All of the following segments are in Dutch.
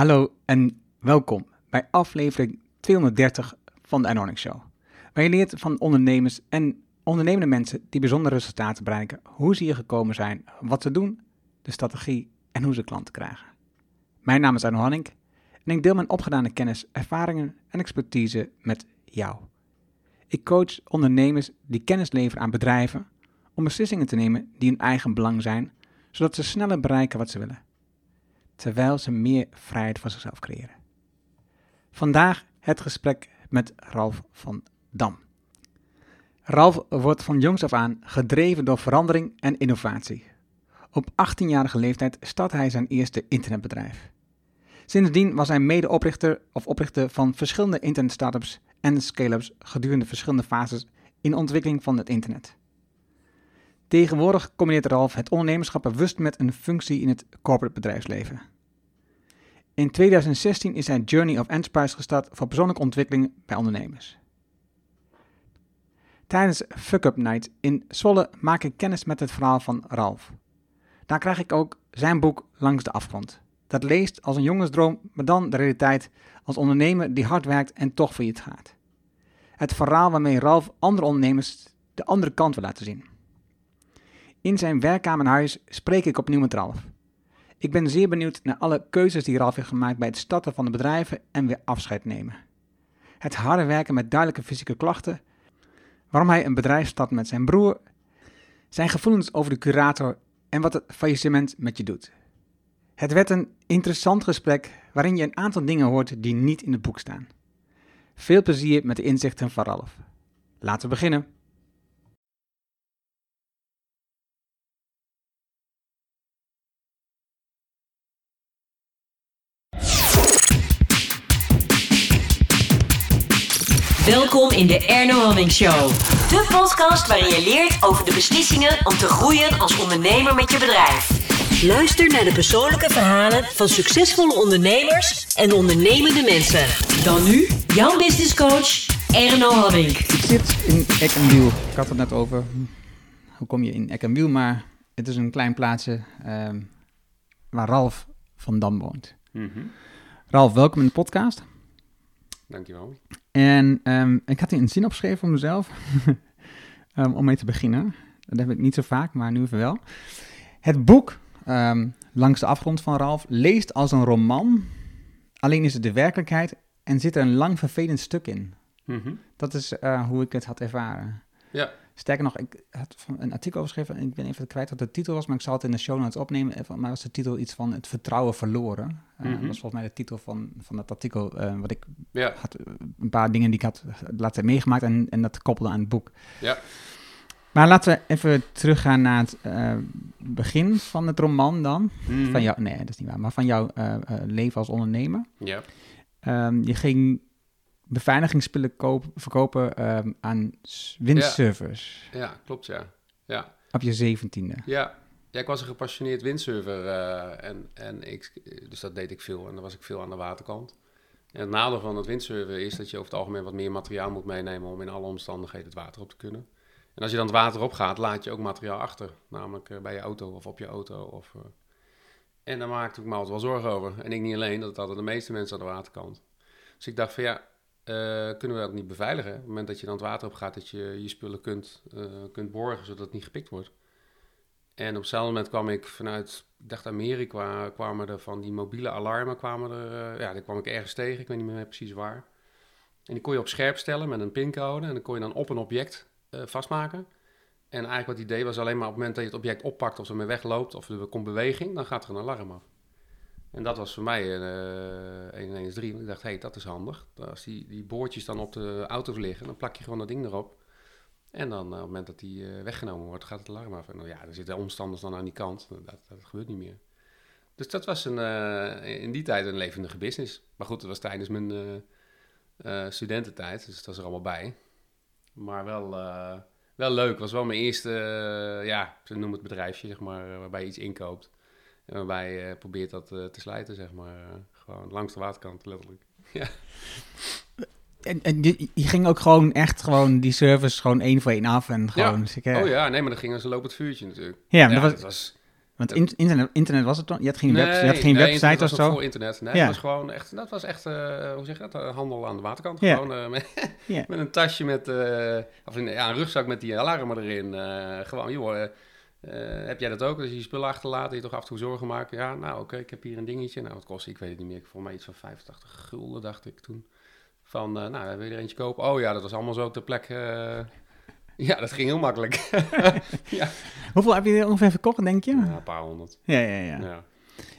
Hallo en welkom bij aflevering 230 van de Anonic Show. Waar je leert van ondernemers en ondernemende mensen die bijzondere resultaten bereiken, hoe ze hier gekomen zijn, wat ze doen, de strategie en hoe ze klanten krijgen. Mijn naam is Arno Hanning en ik deel mijn opgedane kennis, ervaringen en expertise met jou. Ik coach ondernemers die kennis leveren aan bedrijven om beslissingen te nemen die in eigen belang zijn, zodat ze sneller bereiken wat ze willen terwijl ze meer vrijheid voor zichzelf creëren. Vandaag het gesprek met Ralf van Dam. Ralf wordt van jongs af aan gedreven door verandering en innovatie. Op 18-jarige leeftijd start hij zijn eerste internetbedrijf. Sindsdien was hij medeoprichter of oprichter van verschillende internet-startups en scale-ups gedurende verschillende fases in de ontwikkeling van het internet. Tegenwoordig combineert Ralf het ondernemerschap bewust met een functie in het corporate bedrijfsleven. In 2016 is hij Journey of Enterprise gestart voor persoonlijke ontwikkeling bij ondernemers. Tijdens Fuck Up Night in Zwolle maak ik kennis met het verhaal van Ralf. Daar krijg ik ook zijn boek Langs de Afgrond. Dat leest als een jongensdroom, maar dan de realiteit als ondernemer die hard werkt en toch failliet gaat. Het verhaal waarmee Ralf andere ondernemers de andere kant wil laten zien. In zijn werkkamer en huis spreek ik opnieuw met Ralf. Ik ben zeer benieuwd naar alle keuzes die Ralf heeft gemaakt bij het starten van de bedrijven en weer afscheid nemen. Het harde werken met duidelijke fysieke klachten, waarom hij een bedrijf start met zijn broer, zijn gevoelens over de curator en wat het faillissement met je doet. Het werd een interessant gesprek waarin je een aantal dingen hoort die niet in het boek staan. Veel plezier met de inzichten van Ralf. Laten we beginnen. Welkom in de Erno Hamming Show. De podcast waarin je leert over de beslissingen om te groeien als ondernemer met je bedrijf. Luister naar de persoonlijke verhalen van succesvolle ondernemers en ondernemende mensen. Dan nu, jouw business coach, Erno Hamming. Ik zit in Eck en Wiel. Ik had het net over, hoe kom je in Eck en Wiel, maar het is een klein plaatsje ehm, waar Ralf van Dam woont. Ralf, welkom in de podcast. Dankjewel. En ehm, ik had hier een zin opgeschreven voor mezelf, ehm, om mee te beginnen. Dat heb ik niet zo vaak, maar nu even wel. Het boek ehm, Langs de afgrond van Ralf leest als een roman, alleen is het de werkelijkheid en zit er een lang vervelend stuk in. Mhm. Dat is eh, hoe ik het had ervaren. Ja, Sterker nog, ik had een artikel geschreven, en ik ben even kwijt wat de titel was, maar ik zal het in de show notes opnemen. Even- Maar was de titel iets van het vertrouwen verloren. Eh, Mhm. Dat was volgens mij de titel van, van dat artikel, eh, wat ik ja, had eh, een paar dingen die ik had tijd meegemaakt en, en dat koppelde aan het boek. ja. Maar laten we even teruggaan naar het eh, begin van het roman dan. Mhm. Van jou, nee, dat is niet waar, maar van jouw eh, eh, leven als ondernemer. Ja, Ehm, je ging beveiligingsspullen verkopen ehm, aan windsurfers ja, klopt ja. Ja, op je zeventiende. ja. ja ik was een gepassioneerd windsurfer eh, en, en ik, dus dat deed ik veel en dan was ik veel aan de waterkant. En het nadeel van het windsurfen is dat je over het algemeen wat meer materiaal moet meenemen om in alle omstandigheden het water op te kunnen. En als je dan het water op gaat, laat je ook materiaal achter, namelijk eh, bij je auto of op je auto. Of, eh. En daar maakte ik me altijd wel zorgen over. En ik niet alleen, dat hadden de meeste mensen aan de waterkant. Dus ik dacht van ja, eh, kunnen we dat niet beveiligen? Op het moment dat je dan het water op gaat, dat je je spullen kunt, eh, kunt borgen, zodat het niet gepikt wordt. En op hetzelfde moment kwam ik vanuit, dacht Amerika, kwamen er van die mobiele alarmen, kwamen er, eh, ja, daar kwam ik ergens tegen, ik weet niet meer precies waar. En die kon je op scherp stellen met een pincode en dan kon je dan op een object vastmaken. En eigenlijk wat het idee was alleen maar op het moment dat je het object oppakt of ermee wegloopt of er komt beweging, dan gaat er een alarm af. En dat was voor mij eh 113. Ik dacht, hé, hey, dat is handig. Als die, die boordjes dan op de auto's liggen, dan plak je gewoon dat ding erop. En dan eh, op het moment dat die eh, weggenomen wordt, gaat het alarm af. En ja, dan zitten omstanders dan aan die kant. Dat, dat gebeurt niet meer. Dus dat was een, eh, in die tijd een levendige business. Maar goed, dat was tijdens mijn studententijd, dus dat was er allemaal bij. Maar wel, wel leuk. was wel mijn eerste, ja, ze noemen het bedrijfje, zeg maar, waarbij je iets inkoopt. En waarbij je probeert dat eh, te slijten, zeg maar. gewoon langs de waterkant, letterlijk. En, en je, je ging ook gewoon echt gewoon die service gewoon één voor één af en gewoon... dus ik, eh, Oh ja, nee, maar dat ging als een lopend vuurtje natuurlijk. Ja, maar dat was, was Want in- internet, internet was het dan? Je had geen, web, je had geen nee, website of zo? voor internet. Nee, Ja. het was gewoon echt, dat was echt, eh, hoe zeg je dat, handel aan de waterkant. Ja. Gewoon eh, met, Ja. met een tasje met, eh, of een, ja, een rugzak met die alarmen erin. gewoon, joh, eh, heb jij dat ook? Als je je spullen achterlaat, je toch af en toe zorgen maken. Ja, nou oké, ik heb hier een dingetje. Nou, wat kost Ik weet het niet meer. Volgens mij iets van 85 gulden, dacht ik toen. Van, eh, nou, wil je er eentje kopen? Oh ja, dat was allemaal zo ter plekke. eh, ja, dat ging heel makkelijk. ja. Hoeveel heb je er ongeveer verkocht, denk je? ja, een paar honderd. Ja, ja, ja. Ja.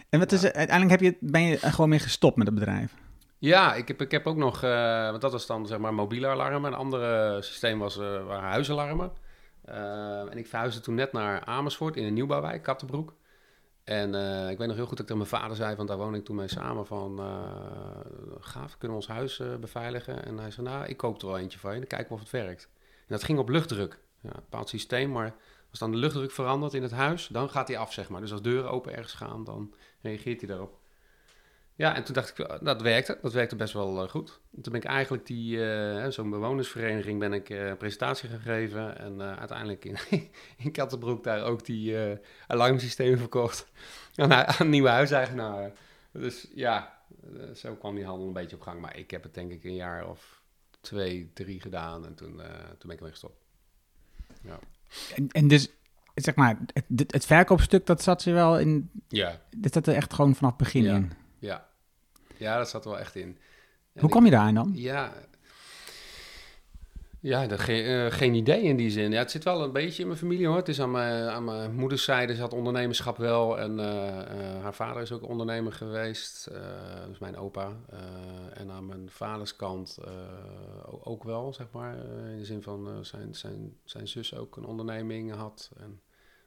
En wat is, uiteindelijk heb je, ben je gewoon mee gestopt met het bedrijf? Ja, ik heb, ik heb ook nog, want dat was dan zeg maar mobiele alarmen. Een andere systeem was, waren huisalarmen. Eh, en ik verhuisde toen net naar Amersfoort in een nieuwbouwwijk, Kattenbroek. En eh, ik weet nog heel goed dat ik tegen mijn vader zei, want daar woon ik toen mee samen, van uh, gaaf, kunnen we ons huis uh, beveiligen? En hij zei, nou, ik koop er wel eentje van je, dan kijken we of het werkt. En dat ging op luchtdruk. Ja, een bepaald systeem, maar als dan de luchtdruk verandert in het huis, dan gaat hij af, zeg maar. Dus als deuren open ergens gaan, dan reageert hij daarop. Ja, en toen dacht ik, dat werkte. Dat werkte best wel uh, goed. Toen ben ik eigenlijk die, uh, zo'n bewonersvereniging, ben ik uh, een presentatie gegeven. En uiteindelijk in, in Kattenbroek daar ook die alarmsystemen verkocht aan, aan nieuwe huiseigenaren. Dus ja, zo kwam die handel een beetje op gang. Maar ik heb het denk ik een jaar of twee, drie gedaan en toen, toen ben ik ermee gestopt. Ja. En, en dus, zeg maar, het, het verkoopstuk, dat zat je wel in... Ja. Dit zat er echt gewoon vanaf het begin ja. in? Ja. Dat zat er wel echt in. En Hoe kom je daar aan dan? Ja, ja dat ge uh, geen idee in die zin. Ja, het zit wel een beetje in mijn familie hoor. Het is aan mijn, aan mijn moeders zijde zat ondernemerschap wel. En uh, uh, haar vader is ook ondernemer geweest. dus mijn opa. en aan mijn vaders kant ook wel, zeg maar. in de zin van zijn, zijn, zijn zus ook een onderneming had. En,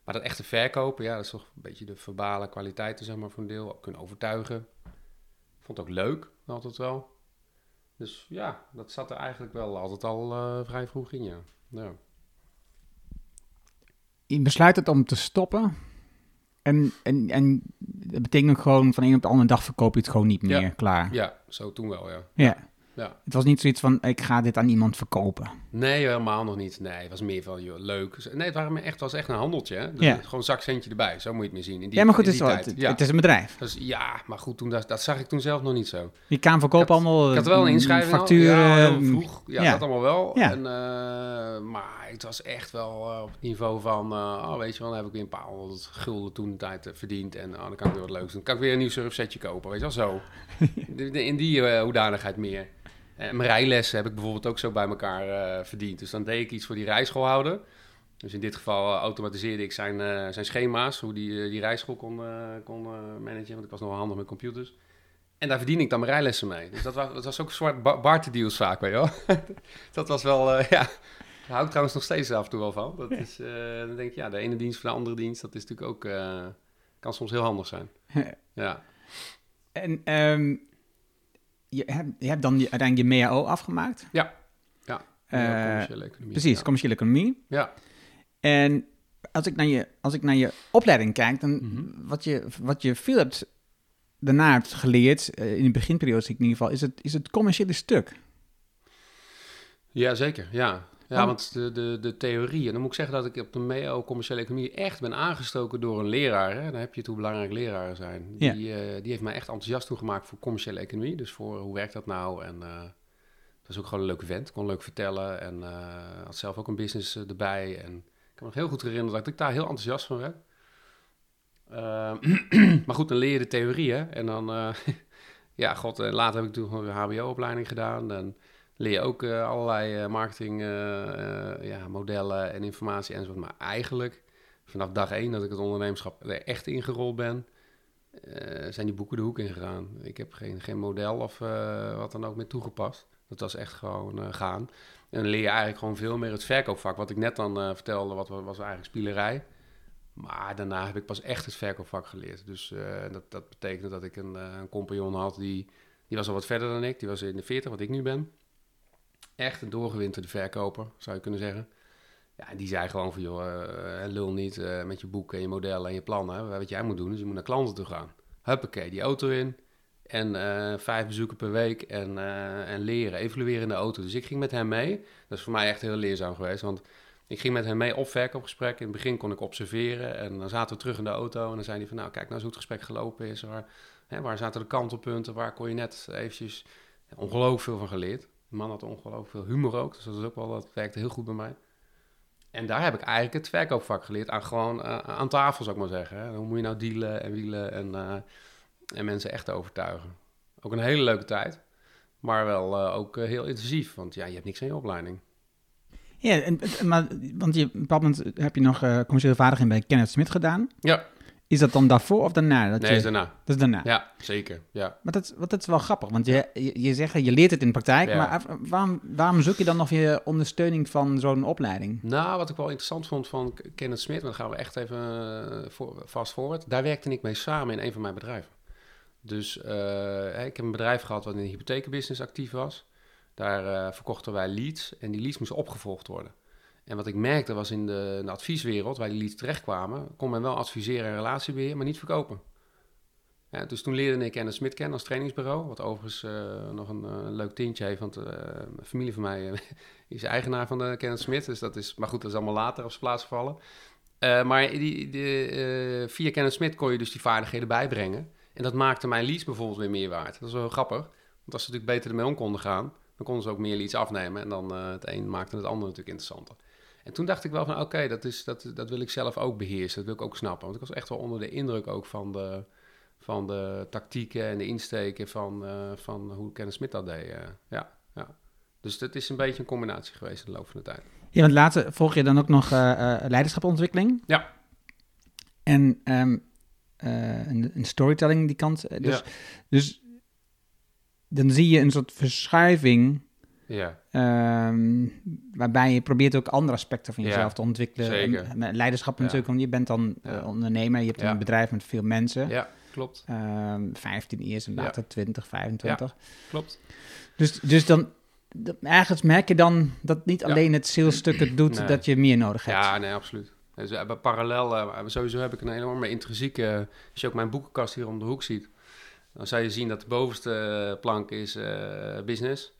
maar dat echte verkopen, ja, dat is toch een beetje de verbale kwaliteiten, zeg maar, voor een deel. Kunnen overtuigen. Vond het ook leuk, altijd wel. Dus ja, dat zat er eigenlijk wel altijd al uh, vrij vroeg in, ja. ja. Je besluit het om te stoppen. En, en, en dat betekent gewoon van een op de andere dag verkoop je het gewoon niet meer. Ja. Klaar. Ja, zo toen wel, ja. Ja. Ja. Het was niet zoiets van, ik ga dit aan iemand verkopen. Nee, helemaal nog niet. Nee, het was meer van, joh, leuk. Nee, het waren echt, was echt een handeltje, hè. Dus Ja. Gewoon een zakcentje erbij, zo moet je het meer zien. In die, ja, maar goed, het is, wel, het, ja. het is een bedrijf. Dus, ja, maar goed, toen, dat, dat zag ik toen zelf nog niet zo. Je kan verkopen allemaal Ik had wel een inschrijving al. facturen. Ja, heel vroeg. Ja, dat allemaal wel. Ja. En, eh, maar het was echt wel eh, op het niveau van... eh, oh, weet je wel, dan heb ik weer een paar honderd gulden toen de tijd verdiend. En oh, dan kan ik weer wat leuks doen. Dan kan ik weer een nieuw surfsetje kopen, weet je wel, zo. In die hoedanigheid meer. En mijn rijlessen heb ik bijvoorbeeld ook zo bij elkaar eh, verdiend. Dus dan deed ik iets voor die rijschoolhouder. Dus in dit geval eh, automatiseerde ik zijn, eh, zijn schema's, hoe die, eh, die rijschool kon, eh, kon eh, managen, want ik was nog wel handig met computers. En daar verdien ik dan mijn rijlessen mee. Dus dat was, dat was ook een soort ba barterdeals vaak, weet je wel. dat was wel, eh, ja, daar hou ik trouwens nog steeds af en toe wel van. Dat is, eh, dan denk ik, ja, de ene dienst voor de andere dienst, dat is natuurlijk ook, eh, kan soms heel handig zijn. Ja, En ehm, je, hebt, je hebt dan je, uiteindelijk je MAO afgemaakt. ja. ja. Eh, commerciële economie. Precies, Ja. commerciële economie. ja. En als ik naar je, als ik naar je opleiding kijk, dan Mhm. wat, je, wat je veel hebt daarna hebt geleerd, eh, in de beginperiode in ieder geval, is het, is het commerciële stuk. Ja, zeker. Ja, ja Oh. want de, de, de theorie... En dan moet ik zeggen dat ik op de MEO commerciële economie echt ben aangestoken door een leraar. Hè? Dan heb je het hoe belangrijk leraren zijn. Ja. Die, eh, die heeft mij echt enthousiast toegemaakt voor commerciële economie. Dus voor hoe werkt dat nou? En eh dat is ook gewoon een leuke vent. Kon leuk vertellen en eh, had zelf ook een business erbij. En ik kan me nog heel goed herinneren dat ik daar heel enthousiast van werd. Eh, maar goed, dan leer je de theorie, hè. En dan... ja, god, later heb ik toen gewoon een hbo-opleiding gedaan. En leer je ook eh, allerlei eh, marketing eh, ja, modellen en informatie enzovoort. Maar eigenlijk, vanaf dag één dat ik het ondernemerschap er echt ingerold ben, zijn die boeken de hoek ingegaan. Ik heb geen, geen model of wat dan ook meer toegepast. Dat was echt gewoon gaan. En dan leer je eigenlijk gewoon veel meer het verkoopvak. Wat ik net dan vertelde, wat was eigenlijk spielerij. Maar daarna heb ik pas echt het verkoopvak geleerd. Dus dat, dat betekende dat ik een, een compagnon had die, die was al wat verder dan ik. Die was in de 40, wat ik nu ben. Echt een doorgewinterde verkoper, zou je kunnen zeggen. Ja, die zei gewoon van, joh, eh, lul niet eh, met je boeken en je modellen en je plannen. Wat jij moet doen, is je moet naar klanten toe gaan. Huppakee, die auto in. En eh, vijf bezoeken per week en, eh, en leren, evalueren in de auto. Dus ik ging met hem mee. Dat is voor mij echt heel leerzaam geweest. Want Ik ging met hem mee op verkoopgesprek. In het begin kon ik observeren en dan zaten we terug in de auto en dan zei hij van, nou kijk nou eens hoe het gesprek gelopen is. Waar, hè, waar zaten de kantelpunten, waar kon je net eventjes ongelooflijk veel van geleerd. De man had ongelooflijk veel humor ook, dus dat, is ook wel, dat werkte heel goed bij mij. En daar heb ik eigenlijk het verkoopvak geleerd aan gewoon uh, aan tafel, zou ik maar zeggen. Hè. Hoe moet je nou dealen en wielen en, uh, en mensen echt overtuigen. Ook een hele leuke tijd, maar wel uh, ook heel intensief, want ja, je hebt niks aan je opleiding. Ja, en, maar, want je, op een bepaald moment heb je nog commerciële vaardigheid bij Kenneth Smit gedaan. Ja. Is dat dan daarvoor of daarna? Dat nee, je, is daarna. Dat is daarna. Ja, zeker. Ja. Maar dat, wat dat is wel grappig, want je, je, je zegt, je leert het in de praktijk, Ja. maar waarom, waarom zoek je dan nog je ondersteuning van zo'n opleiding? Nou, wat ik wel interessant vond van Kenneth Smit, dan gaan we echt even uh, voor, fast forward. Daar werkte ik mee samen in een van mijn bedrijven. Dus uh, ik heb een bedrijf gehad wat in de hypotheekbusiness actief was. Daar uh, verkochten wij leads en die leads moesten opgevolgd worden. En wat ik merkte was in de, advieswereld, waar die leads terechtkwamen, kon men wel adviseren en relatiebeheer, maar niet verkopen. Dus toen leerde ik Kenneth Smit kennen als trainingsbureau, wat overigens uh, nog een uh, leuk tintje heeft, want uh, familie van mij is eigenaar van de Kenneth Smit, dus dat is, maar goed, dat is allemaal later op zijn plaats gevallen. maar die, die, via Kenneth Smit kon je dus die vaardigheden bijbrengen. En dat maakte mijn leads bijvoorbeeld weer meer waard. Dat is wel grappig, want als ze natuurlijk beter ermee om konden gaan, dan konden ze ook meer leads afnemen en dan het een maakte het ander natuurlijk interessanter. En toen dacht ik wel van, oké, okay, dat, is, dat, dat wil ik zelf ook beheersen. Dat wil ik ook snappen. Want ik was echt wel onder de indruk ook van de, van de tactieken en de insteken van, uh, van hoe Kenneth Smit dat deed. Uh, ja, ja. Dus dat is een beetje een combinatie geweest in de loop van de tijd. Ja, want later volg je dan ook nog uh, leiderschapontwikkeling. Ja. En um, een, een, storytelling die kant. Dus, ja. dus dan zie je een soort verschuiving ja. Um, waarbij je probeert ook andere aspecten van jezelf ja, te ontwikkelen. Zeker. En, leiderschap natuurlijk, want je bent dan uh, ondernemer, je hebt een bedrijf met veel mensen. Ja, klopt. Um, 15 eerst en later 20, 25. Klopt. Dus, dus dan, ergens merk je dan dat niet alleen het salesstuk het doet, Nee. dat je meer nodig hebt. Ja, nee, absoluut. Dus we hebben parallel, uh, sowieso heb ik een enorme intrinsieke... Als je ook mijn boekenkast hier om de hoek ziet... dan zou je zien dat de bovenste plank is uh, business...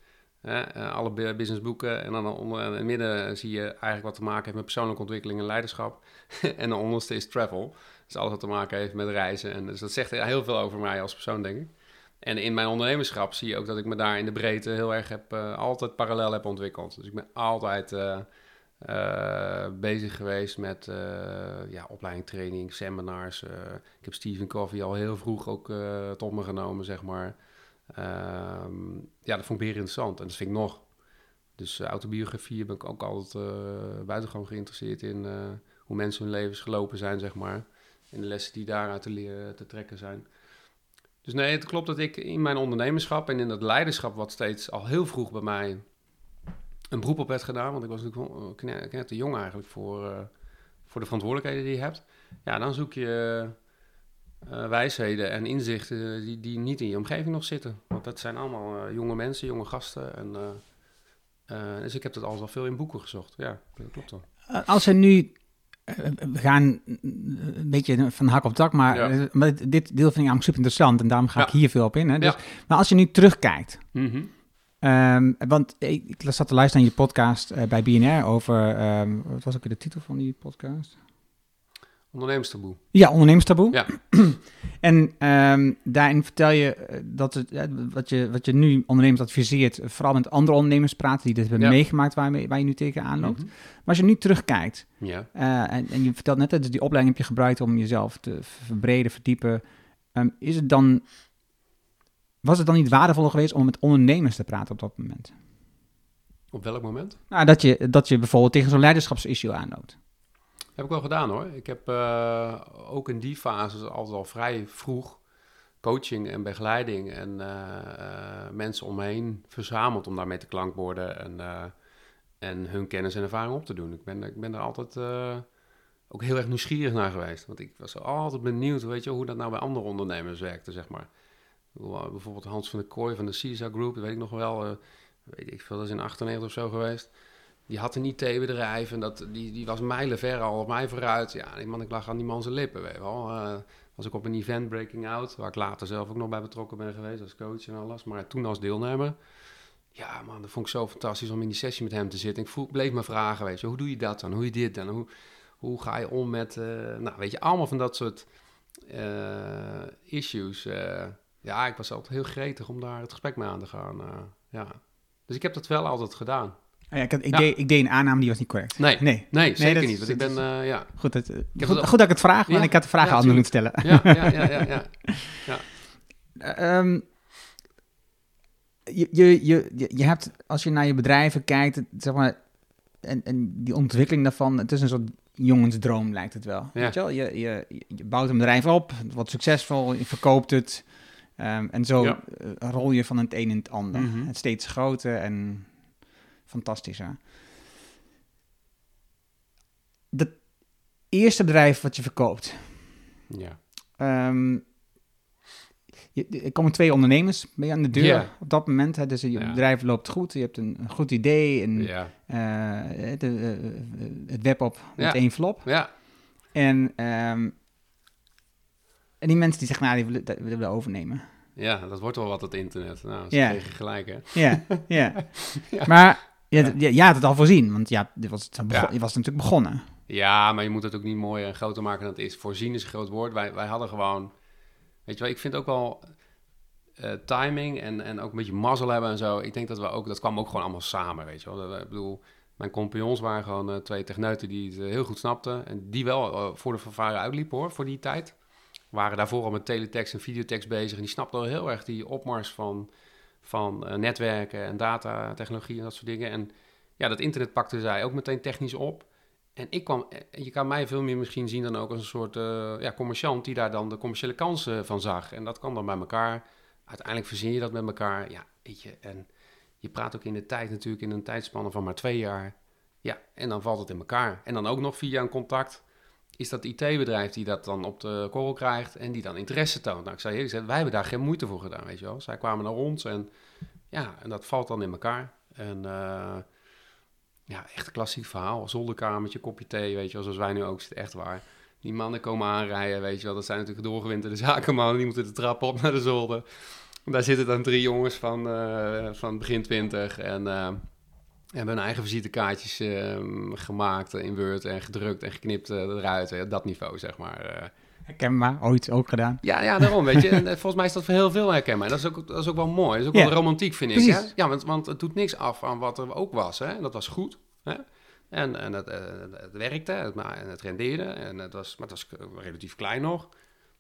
Uh, alle businessboeken. En dan onder, in het midden zie je eigenlijk wat te maken heeft met persoonlijke ontwikkeling en leiderschap. en de onderste is travel. Dus alles wat te maken heeft met reizen. En dus dat zegt heel veel over mij als persoon, denk ik. En in mijn ondernemerschap zie je ook dat ik me daar in de breedte heel erg heb, uh, altijd parallel heb ontwikkeld. Dus ik ben altijd uh, bezig geweest met ja, opleiding, training, seminars. ik heb Stephen Covey al heel vroeg ook tot me genomen, zeg maar. Um, ja, dat vond ik weer interessant en dat vind ik nog. Dus uh, autobiografie ben ik ook altijd uh, buitengewoon geïnteresseerd in uh, hoe mensen hun levens gelopen zijn, zeg maar. En de lessen die daaruit te, leren, te trekken zijn. Dus nee, het klopt dat ik in mijn ondernemerschap en in dat leiderschap, wat steeds al heel vroeg bij mij een beroep op werd gedaan, want ik was natuurlijk net te jong eigenlijk voor, voor de verantwoordelijkheden die je hebt. Ja, dan zoek je uh, wijsheden en inzichten die, die niet in je omgeving nog zitten. Want dat zijn allemaal uh, jonge mensen, jonge gasten. En, uh, dus ik heb dat alles al veel in boeken gezocht. Ja, dat klopt dan. Als we nu, we gaan een beetje van hak op dak, maar, Ja. maar dit deel vind ik namelijk super interessant en daarom ga ik hier veel op in. Hè? Dus, Ja. Maar als je nu terugkijkt, Mhm. Ehm, want ik, ik zat te luisteren naar je podcast eh, bij BNR over, ehm, wat was ook de titel van die podcast? Ondernemerstaboe. Ja, ondernemerstaboe. Ja. en ehm, daarin vertel je eh, dat het, eh, wat, je, wat je nu ondernemers adviseert, eh, vooral met andere ondernemers praten die dit hebben Ja. meegemaakt waar, waar je nu tegenaan loopt. Mhm. Maar als je nu terugkijkt, Ja. en, en je vertelt net, dat dus die opleiding heb je gebruikt om jezelf te verbreden, verdiepen. Ehm, is het dan, was het dan niet waardevoller geweest om met ondernemers te praten op dat moment? Op welk moment? Nou, dat je, dat je bijvoorbeeld tegen zo'n leiderschapsissue aanloopt. Heb ik wel gedaan hoor. Ik heb eh, ook in die fase altijd al vrij vroeg coaching en begeleiding en eh, eh, mensen om me heen verzameld om daarmee te klankborden en, en hun kennis en ervaring op te doen. Ik ben, ik ben er altijd ook heel erg nieuwsgierig naar geweest. Want ik was altijd benieuwd weet je, hoe dat nou bij andere ondernemers werkte, zeg maar. Bijvoorbeeld Hans van der Kooi van de CISA Group, dat weet ik nog wel. weet ik veel, dat is in 98 of zo geweest. Die had een IT-bedrijf en dat, die, die was mijlenver al op mij vooruit. Ja, die man, ik lag aan die man zijn lippen, weet wel. Eh, was ik op een event Breaking Out, waar ik later zelf ook nog bij betrokken ben geweest als coach en alles. Maar toen als deelnemer. Ja, man, dat vond ik zo fantastisch om in die sessie met hem te zitten. Ik bleef me vragen, weet je, hoe doe je dat dan? Hoe je dit dan? Hoe, hoe ga je om met, eh, nou, weet je, allemaal van dat soort eh, issues. ja, ik was altijd heel gretig om daar het gesprek mee aan te gaan. ja. Dus ik heb dat wel altijd gedaan. Ah ja, ik, had, ik, Ja. deed, ik deed een aanname die was niet correct. Nee, Nee. nee, zeker niet. Want ik ben, eh, ja, Goed, dat, heb goed, dat ik het vraag, want Ja. ik had de vraag al moeten stellen. ja, ja, ja, ja, ja. Ehm, je, je, je, je- je hebt, als je naar je bedrijven kijkt, zeg maar, en, en die ontwikkeling daarvan, het is een soort jongensdroom lijkt het wel. Weet je, wel? Je, je, je bouwt een bedrijf op, het wordt succesvol, je verkoopt het. ehm, en zo eh, rol je van het een in het ander. Mhm. Het steeds groter en fantastischer. Dat eerste bedrijf wat je verkoopt, ja. Je, er komen twee ondernemers mee aan de deur op dat moment. Hè, dus je Ja. bedrijf loopt goed, je hebt een, een goed idee en Ja. eh, de, eh, het web op met één flop. ja, En, ehm, en die mensen die zeggen, nou, die willen, dat willen we overnemen. ja, dat wordt wel wat, het internet. Nou, ze Ja. kregen gelijk, hè. Ja, ja. Ja. Maar je, had- je, je had het al voorzien, want ja, dit was, het bego- Ja. je was natuurlijk begonnen. Ja, maar je moet het ook niet mooier en groter maken dan het is. Voorzien is een groot woord. Wij, wij hadden gewoon... Weet je wel, ik vind ook wel eh, timing en, en ook een beetje mazzel hebben en zo. Ik denk dat we ook... Dat kwam ook gewoon allemaal samen, weet je wel. Dat- Ik bedoel, mijn compagnons waren gewoon eh, twee techneuten die het eh, heel goed snapten. En die wel voor de fanfare uitliepen, hoor, voor die tijd. Waren daarvoor al met teletext en videotext bezig. En die snapten al heel erg die opmars van, van eh, netwerken en datatechnologie en dat soort dingen. En ja, dat internet pakte zij ook meteen technisch op. En ik kwam, en je kan mij veel meer misschien zien dan ook als een soort eh, ja, commerciant die daar dan de commerciële kansen van zag. En dat kwam dan bij elkaar. Uiteindelijk verzin je dat met elkaar. Ja, weet je, en je praat ook in de tijd natuurlijk in een tijdspanne van maar twee jaar. Ja, en dan valt het in elkaar. En dan ook nog via een contact is dat IT-bedrijf die dat dan op de korrel krijgt en die dan interesse toont. Nou, ik zei gezegd, wij hebben daar geen moeite voor gedaan, weet je wel. Zij kwamen naar ons en ja, en dat valt dan in elkaar. En eh, ja, echt een klassiek verhaal. Zolderkamertje, kopje thee, weet je wel, zoals wij nu ook zitten, echt waar. Die mannen komen aanrijden, weet je wel. Dat zijn natuurlijk doorgewinterde zakenmannen. Die moeten de trap op naar de zolder. Daar zitten dan drie jongens van, eh, van begin twintig. En eh, hebben hun eigen visitekaartjes eh, gemaakt in Word en gedrukt en geknipt eh, eruit. eh, dat niveau, zeg maar. eh. Herkenbaar, ooit ook gedaan. Ja, ja, daarom, weet je. En volgens mij is dat voor heel veel herkenbaar. Dat is ook, dat is ook wel mooi. Dat is ook wel romantiek, vind ik. Hè? Ja, want, want het doet niks af aan wat er ook was. Hè? En dat was goed. Hè? En, en het, eh, het werkte, het, en het rendeerde. En het was, maar het was relatief klein nog.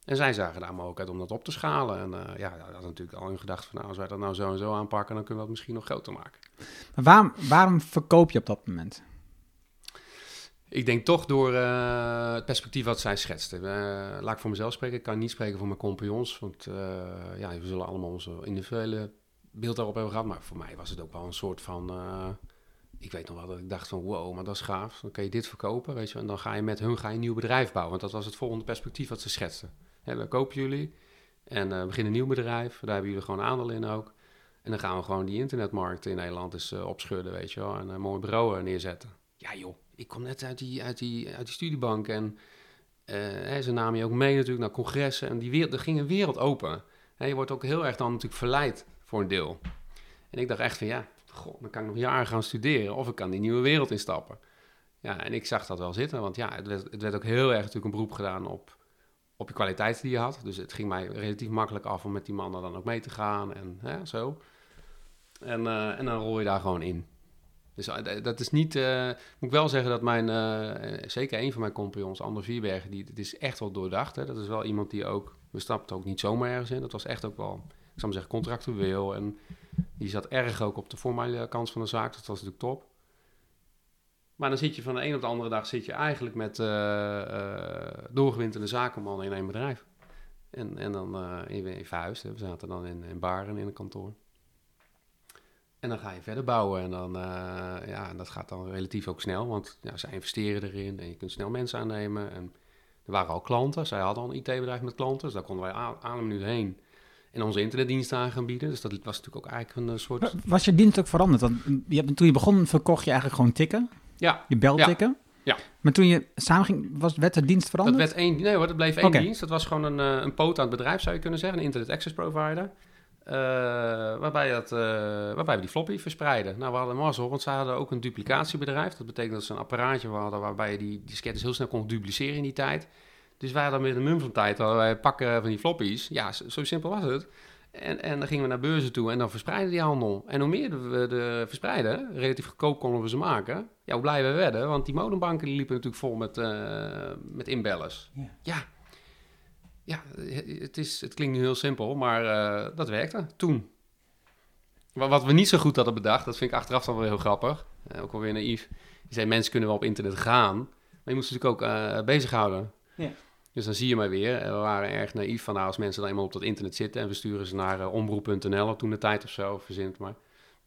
En zij zagen daar mogelijkheid om dat op te schalen. En eh, ja, dat had natuurlijk al in gedacht van... Nou, als wij dat nou zo en zo aanpakken... dan kunnen we dat misschien nog groter maken. Maar waarom, waarom verkoop je op dat moment? Ik denk toch door eh, het perspectief wat zij schetste. Eh, laat ik voor mezelf spreken. Ik kan niet spreken voor mijn compagnons. Want ja, we zullen allemaal onze individuele beeld daarop hebben gehad. Maar voor mij was het ook wel een soort van... ik weet nog wel dat ik dacht van wow, maar dat is gaaf. Dan kan je dit verkopen, weet je. En dan ga je met hun ga je een nieuw bedrijf bouwen. Want dat was het volgende perspectief wat ze schetsten. Hè, we kopen jullie en we beginnen een nieuw bedrijf. Daar hebben jullie gewoon aandeel in ook. En dan gaan we gewoon die internetmarkt in Nederland eens eh, opschudden, weet je wel. En een mooi bureau eh, neerzetten. Ja joh, ik kom net uit die, uit die, uit die studiebank en hè, ze namen je ook mee natuurlijk naar congressen. En die wereld, er ging een wereld open. Hè, je wordt ook heel erg dan natuurlijk verleid voor een deel. En ik dacht echt van ja, goh, dan kan ik nog jaren gaan studeren of ik kan die nieuwe wereld instappen. Ja, en ik zag dat wel zitten, want ja, het werd, het werd ook heel erg natuurlijk een beroep gedaan op, op je kwaliteiten die je had. Dus het ging mij relatief makkelijk af om met die mannen dan ook mee te gaan en hè, zo. En, eh, en dan rol je daar gewoon in. Dus eh, dat is niet, eh, moet ik wel zeggen dat mijn, zeker een van mijn compagnons, Ander Vierbergen, die, het is echt wel doordacht. Hè? Dat is wel iemand die ook, we stapten ook niet zomaar ergens in. Dat was echt ook wel, ik zou maar zeggen, contractueel. En die zat erg ook op de formele kant van de zaak. Dat was natuurlijk top. Maar dan zit je van de een op de andere dag zit je eigenlijk met eh doorgewinterde zakenmannen in één bedrijf. En, en dan eh in. Hè. We zaten dan in, in Baren in een kantoor. En dan ga je verder bouwen en dan, ja, dat gaat dan relatief ook snel, want ja, zij investeren erin en je kunt snel mensen aannemen. En er waren al klanten, zij hadden al een IT-bedrijf met klanten, dus daar konden wij aan, een minuut heen en onze internetdiensten aan gaan bieden. Dus dat was natuurlijk ook eigenlijk een soort... Was je dienst ook veranderd? Want je hebt, toen je begon verkocht je eigenlijk gewoon tikken, Ja, je bel Ja. Maar toen je samen ging, was, werd de dienst dat veranderd? werd één, nee hoor, dat bleef één dienst. Dat was gewoon een, eh, een poot aan het bedrijf, zou je kunnen zeggen, een internet access provider. eh, waarbij, dat, eh, waarbij we die floppy verspreiden. Nou, we hadden mazzel, want ze hadden ook een duplicatiebedrijf. Dat betekent dat ze een apparaatje hadden waarbij je die diskettes heel snel kon dupliceren in die tijd. Dus wij hadden met een mum van tijd, hadden wij pakken van die floppies. Ja, zo, zo simpel was het. En, en dan gingen we naar beurzen toe en dan verspreiden die handel. En hoe meer we de verspreiden, relatief goedkoop konden we ze maken. Ja, hoe blij we werden, want die modembanken die liepen natuurlijk vol met, eh, met inbellers. Ja. ja, ja, het, is, het klinkt nu heel simpel, maar eh, dat werkte toen. Wat, wat we niet zo goed hadden bedacht, dat vind ik achteraf dan wel heel grappig. Eh, ook alweer naïef. Je zei, mensen kunnen wel op internet gaan, maar je moet ze natuurlijk ook bezighouden. Ja. Dus dan zie je maar weer, we waren erg naïef van nou, als mensen dan eenmaal op dat internet zitten en we sturen ze naar eh, omroep.nl toen de tijd of zo, verzint maar.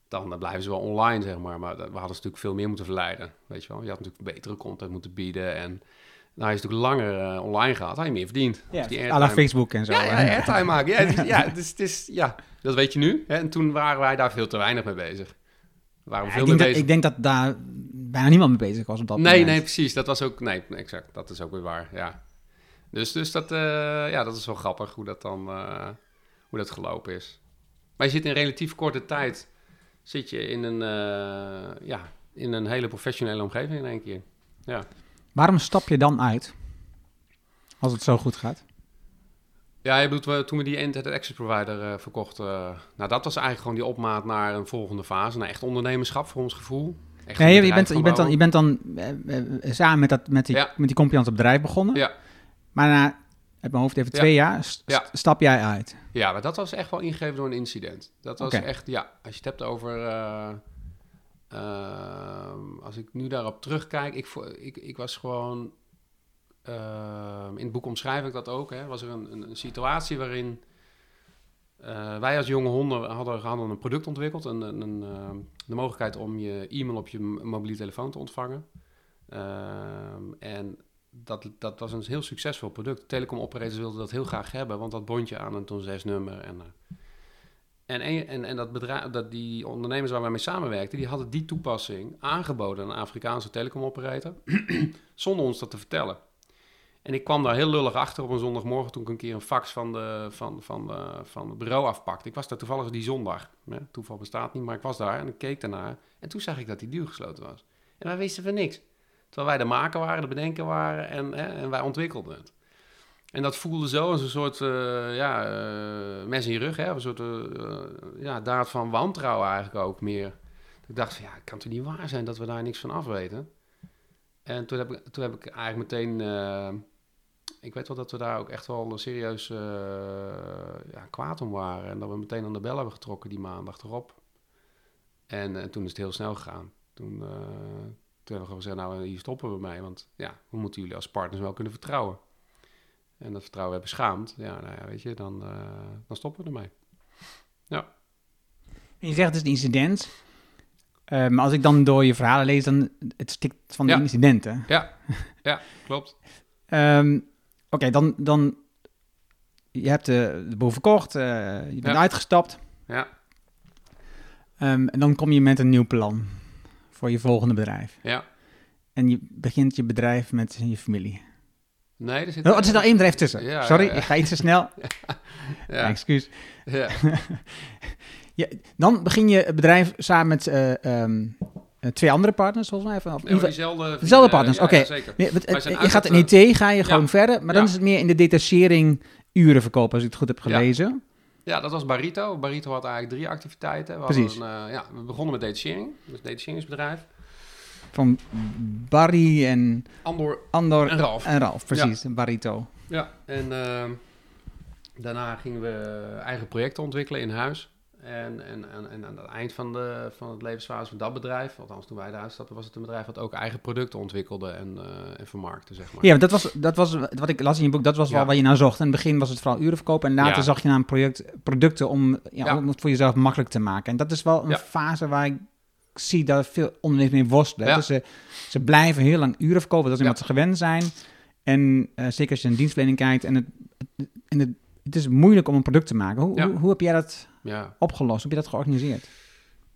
Dan eh, blijven ze wel online, zeg maar. Maar dat- we hadden ze natuurlijk veel meer moeten verleiden. Weet je wel, je had natuurlijk betere content moeten bieden. En nou, je natuurlijk langer eh, online gaat, had je meer verdiend. Ja, Dus die airtime- Facebook en zo. ja, ja, airtime maken. Ja, is- ja, dus, is, ja, dat weet je nu. Hè? En toen waren wij daar veel te weinig mee bezig. Waren we Ja, veel ik, denk dat, bezig. ik denk dat daar bijna niemand mee bezig was op dat nee, moment. nee, precies. Dat was ook... Nee, exact. Dat is ook weer waar, ja. Dus, dus dat, eh, ja, dat is wel grappig hoe dat dan... eh, hoe dat gelopen is. Maar je zit in relatief korte tijd... zit je in een, eh, ja, in een hele professionele omgeving in één keer. Ja. Waarom stap je dan uit? Als het zo goed gaat. Ja, je bedoelt toen we die Internet Access Provider verkochten. nou, dat was eigenlijk gewoon die opmaat naar een volgende fase. Naar echt ondernemerschap voor ons gevoel. Echt Nee, je, bent, je, bent dan, je bent dan samen met, dat, met die, Ja. met die Compians bedrijf begonnen. Ja. Maar na, uit mijn hoofd even Ja. twee jaar, st- Ja. stap jij uit. Ja, maar dat was echt wel ingegeven door een incident. Dat was echt, ja, als je het hebt over... eh, ehm, als ik nu daarop terugkijk, ik, ik, ik was gewoon... ehm, in het boek omschrijf ik dat ook. Hè, was er een, een, een situatie waarin eh, wij als jonge honden hadden, hadden een product ontwikkeld. Een, een, een, de mogelijkheid om je e-mail op je mobiele telefoon te ontvangen. Ehm, en dat, dat was een heel succesvol product. Telecom operators wilden dat heel graag hebben, want dat bondje aan een ton 6 nummer. En, eh, en, en, en, en dat dat die ondernemers waar wij mee samenwerkten, die hadden die toepassing aangeboden aan een Afrikaanse telecomoperator, zonder ons dat te vertellen. En ik kwam daar heel lullig achter op een zondagmorgen toen ik een keer een fax van, de, van, van, de, van het bureau afpakte. Ik was daar toevallig die zondag. Toeval bestaat niet, maar ik was daar en ik keek daarnaar. En toen zag ik dat die deal gesloten was. En wij wisten van niks. Terwijl wij de maker waren, de bedenker waren en, hè, en wij ontwikkelden het. En dat voelde zo als een soort eh, ja, eh, mes in je rug, hè? een soort eh, ja, daad van wantrouwen eigenlijk ook meer. Ik dacht van ja, het kan toch niet waar zijn dat we daar niks van af weten. En toen heb ik, toen heb ik eigenlijk meteen, ik weet wel dat we daar ook echt wel serieus ja, kwaad om waren. En dat we meteen aan de bel hebben getrokken die maandag erop. En, en toen is het heel snel gegaan. Toen, toen hebben we gewoon gezegd, nou hier stoppen we mee. Want ja, we moeten jullie als partners wel kunnen vertrouwen. En dat vertrouwen hebben beschaamd. Ja, nou ja, weet je, dan, eh, dan stoppen we ermee. En je zegt het is een incident. Eh, maar als ik dan door je verhalen lees, dan het stikt van de Ja. incidenten. Ja, klopt. Ehm, Oké, dan, dan je hebt de, de boel verkocht, eh, je bent Ja. uitgestapt. Ja, Ehm, en dan kom je met een nieuw plan voor je volgende bedrijf. ja. En je begint je bedrijf met je familie. Nee, er zit... Oh, er zit al één bedrijf tussen. Ja, Sorry, ja, ja. ik ga iets te snel. ja, Excuus. ja, Je, dan begin je het bedrijf samen met eh, ehm, eh, twee andere partners, volgens mij. Of, Nee, diezelfde... Dezelfde partners, oké. Nee, zijn je gaat in IT, ga je gewoon verder. Maar dan is het meer in de detachering uren verkopen, als ik het goed heb gelezen. Ja, dat was Barito. Barito had eigenlijk drie activiteiten. We Precies. Een, eh, ja, we begonnen met detachering. Dus een detacheringsbedrijf. Van Barry en Andor Andor en Ralf. en Ralf, precies. Barito. Ja, en ehm, daarna gingen we eigen projecten ontwikkelen in huis. En, en, en, en aan het eind van, de, van het levensfase van dat bedrijf, althans toen wij eruit stapten, was het een bedrijf dat ook eigen producten ontwikkelde en, en vermarkte, zeg maar. Ja, dat was, dat was wat ik las in je boek, dat was wel Ja. waar je naar zocht. In het begin was het vooral uren verkopen en later Ja. zag je naar een project, producten om, ja, om het voor jezelf makkelijk te maken. En dat is wel een fase waar ik zie dat veel ondernemers mee worstelen. Dus ze, ze blijven heel lang uren verkopen, dat is wat ze gewend zijn. En eh, zeker als je een dienstverlening kijkt en het, en het, het is moeilijk om een product te maken. Hoe, Ja. hoe, hoe heb jij dat Ja. opgelost? Hoe heb je dat georganiseerd?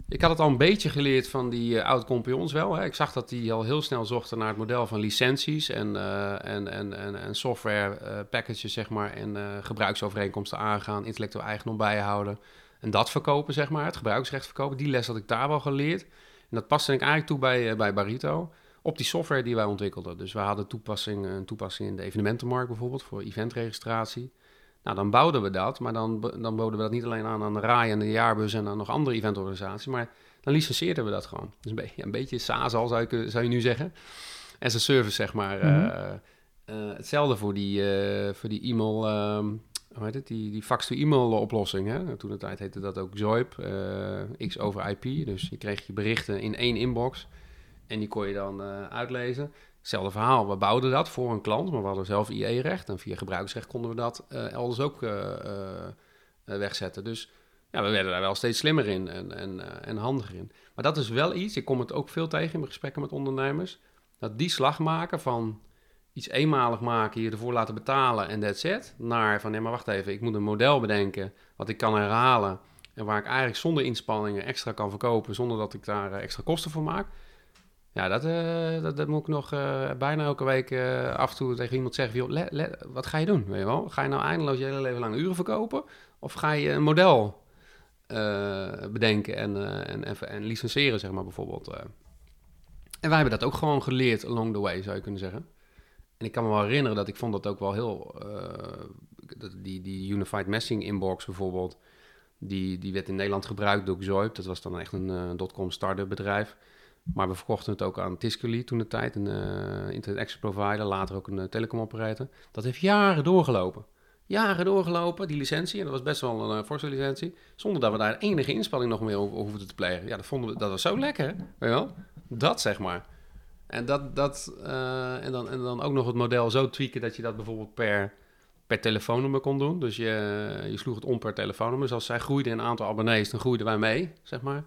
Ik had het al een beetje geleerd van die uh, oud-compagnons wel. Hè. Ik zag dat die al heel snel zochten naar het model van licenties en, uh, en, en, en, en software uh, packages, zeg maar, en gebruiksovereenkomsten aangaan, intellectueel eigendom bijhouden. En dat verkopen, zeg maar, het gebruiksrecht verkopen, die les had ik daar wel geleerd. En dat paste ik eigenlijk toe bij, eh, bij Barito op die software die wij ontwikkelden. Dus we hadden toepassing, een toepassing in de evenementenmarkt bijvoorbeeld voor eventregistratie. Nou, dan bouwden we dat, maar dan, dan boden we dat niet alleen aan aan de RAI en de Jaarbus en aan nog andere eventorganisaties, maar dan licenseerden we dat gewoon. Dus een, beetje, een beetje SaaS al, zou je, zou je nu zeggen. As a service, zeg maar. Mhm. Eh, eh, hetzelfde voor die, eh, voor die e-mail, ehm, hoe heet het, die, die fax-to-e-mail oplossing. Hè? Toen de tijd heette dat ook ZOIP, eh, X over IP. Dus je kreeg je berichten in één inbox en die kon je dan eh, uitlezen. Hetzelfde verhaal, we bouwden dat voor een klant, maar we hadden zelf IE-recht. En via gebruiksrecht konden we dat eh, elders ook eh, eh, wegzetten. Dus ja, we werden daar wel steeds slimmer in en, en, en handiger in. Maar dat is wel iets, ik kom het ook veel tegen in mijn gesprekken met ondernemers, dat die slag maken van iets eenmalig maken, je ervoor laten betalen en that's it, naar van nee, maar wacht even, ik moet een model bedenken wat ik kan herhalen en waar ik eigenlijk zonder inspanningen extra kan verkopen, zonder dat ik daar extra kosten voor maak. Ja, dat, eh, dat, dat moet ik nog eh, bijna elke week eh, af en toe tegen iemand zeggen. Joh, wat ga je doen? Weet je wel? Ga je nou eindeloos je hele leven lang uren verkopen? Of ga je een model bedenken en, en, en, en licenseren, zeg maar, bijvoorbeeld? En wij hebben dat ook gewoon geleerd along the way, zou je kunnen zeggen. En ik kan me wel herinneren dat ik vond dat ook wel heel... die, die Unified Messaging Inbox bijvoorbeeld... Die, die werd in Nederland gebruikt door Zoip. Dat was dan echt een dotcom start-up bedrijf. Maar we verkochten het ook aan Tiscali toen de tijd, een eh, internet access provider, later ook een telecomoperator. Dat heeft jaren doorgelopen. Jaren doorgelopen, die licentie, en dat was best wel een uh, forse licentie, zonder dat we daar enige inspanning nog meer over hoefden te plegen. Ja, dat vonden we, dat was zo lekker, weet je wel? Dat zeg maar. En, dat, dat, en, dan, en dan ook nog het model zo tweaken dat je dat bijvoorbeeld per, per telefoonnummer kon doen. Dus je, je sloeg het om per telefoonnummer. Dus als zij groeiden in een aantal abonnees, dan groeiden wij mee, zeg maar.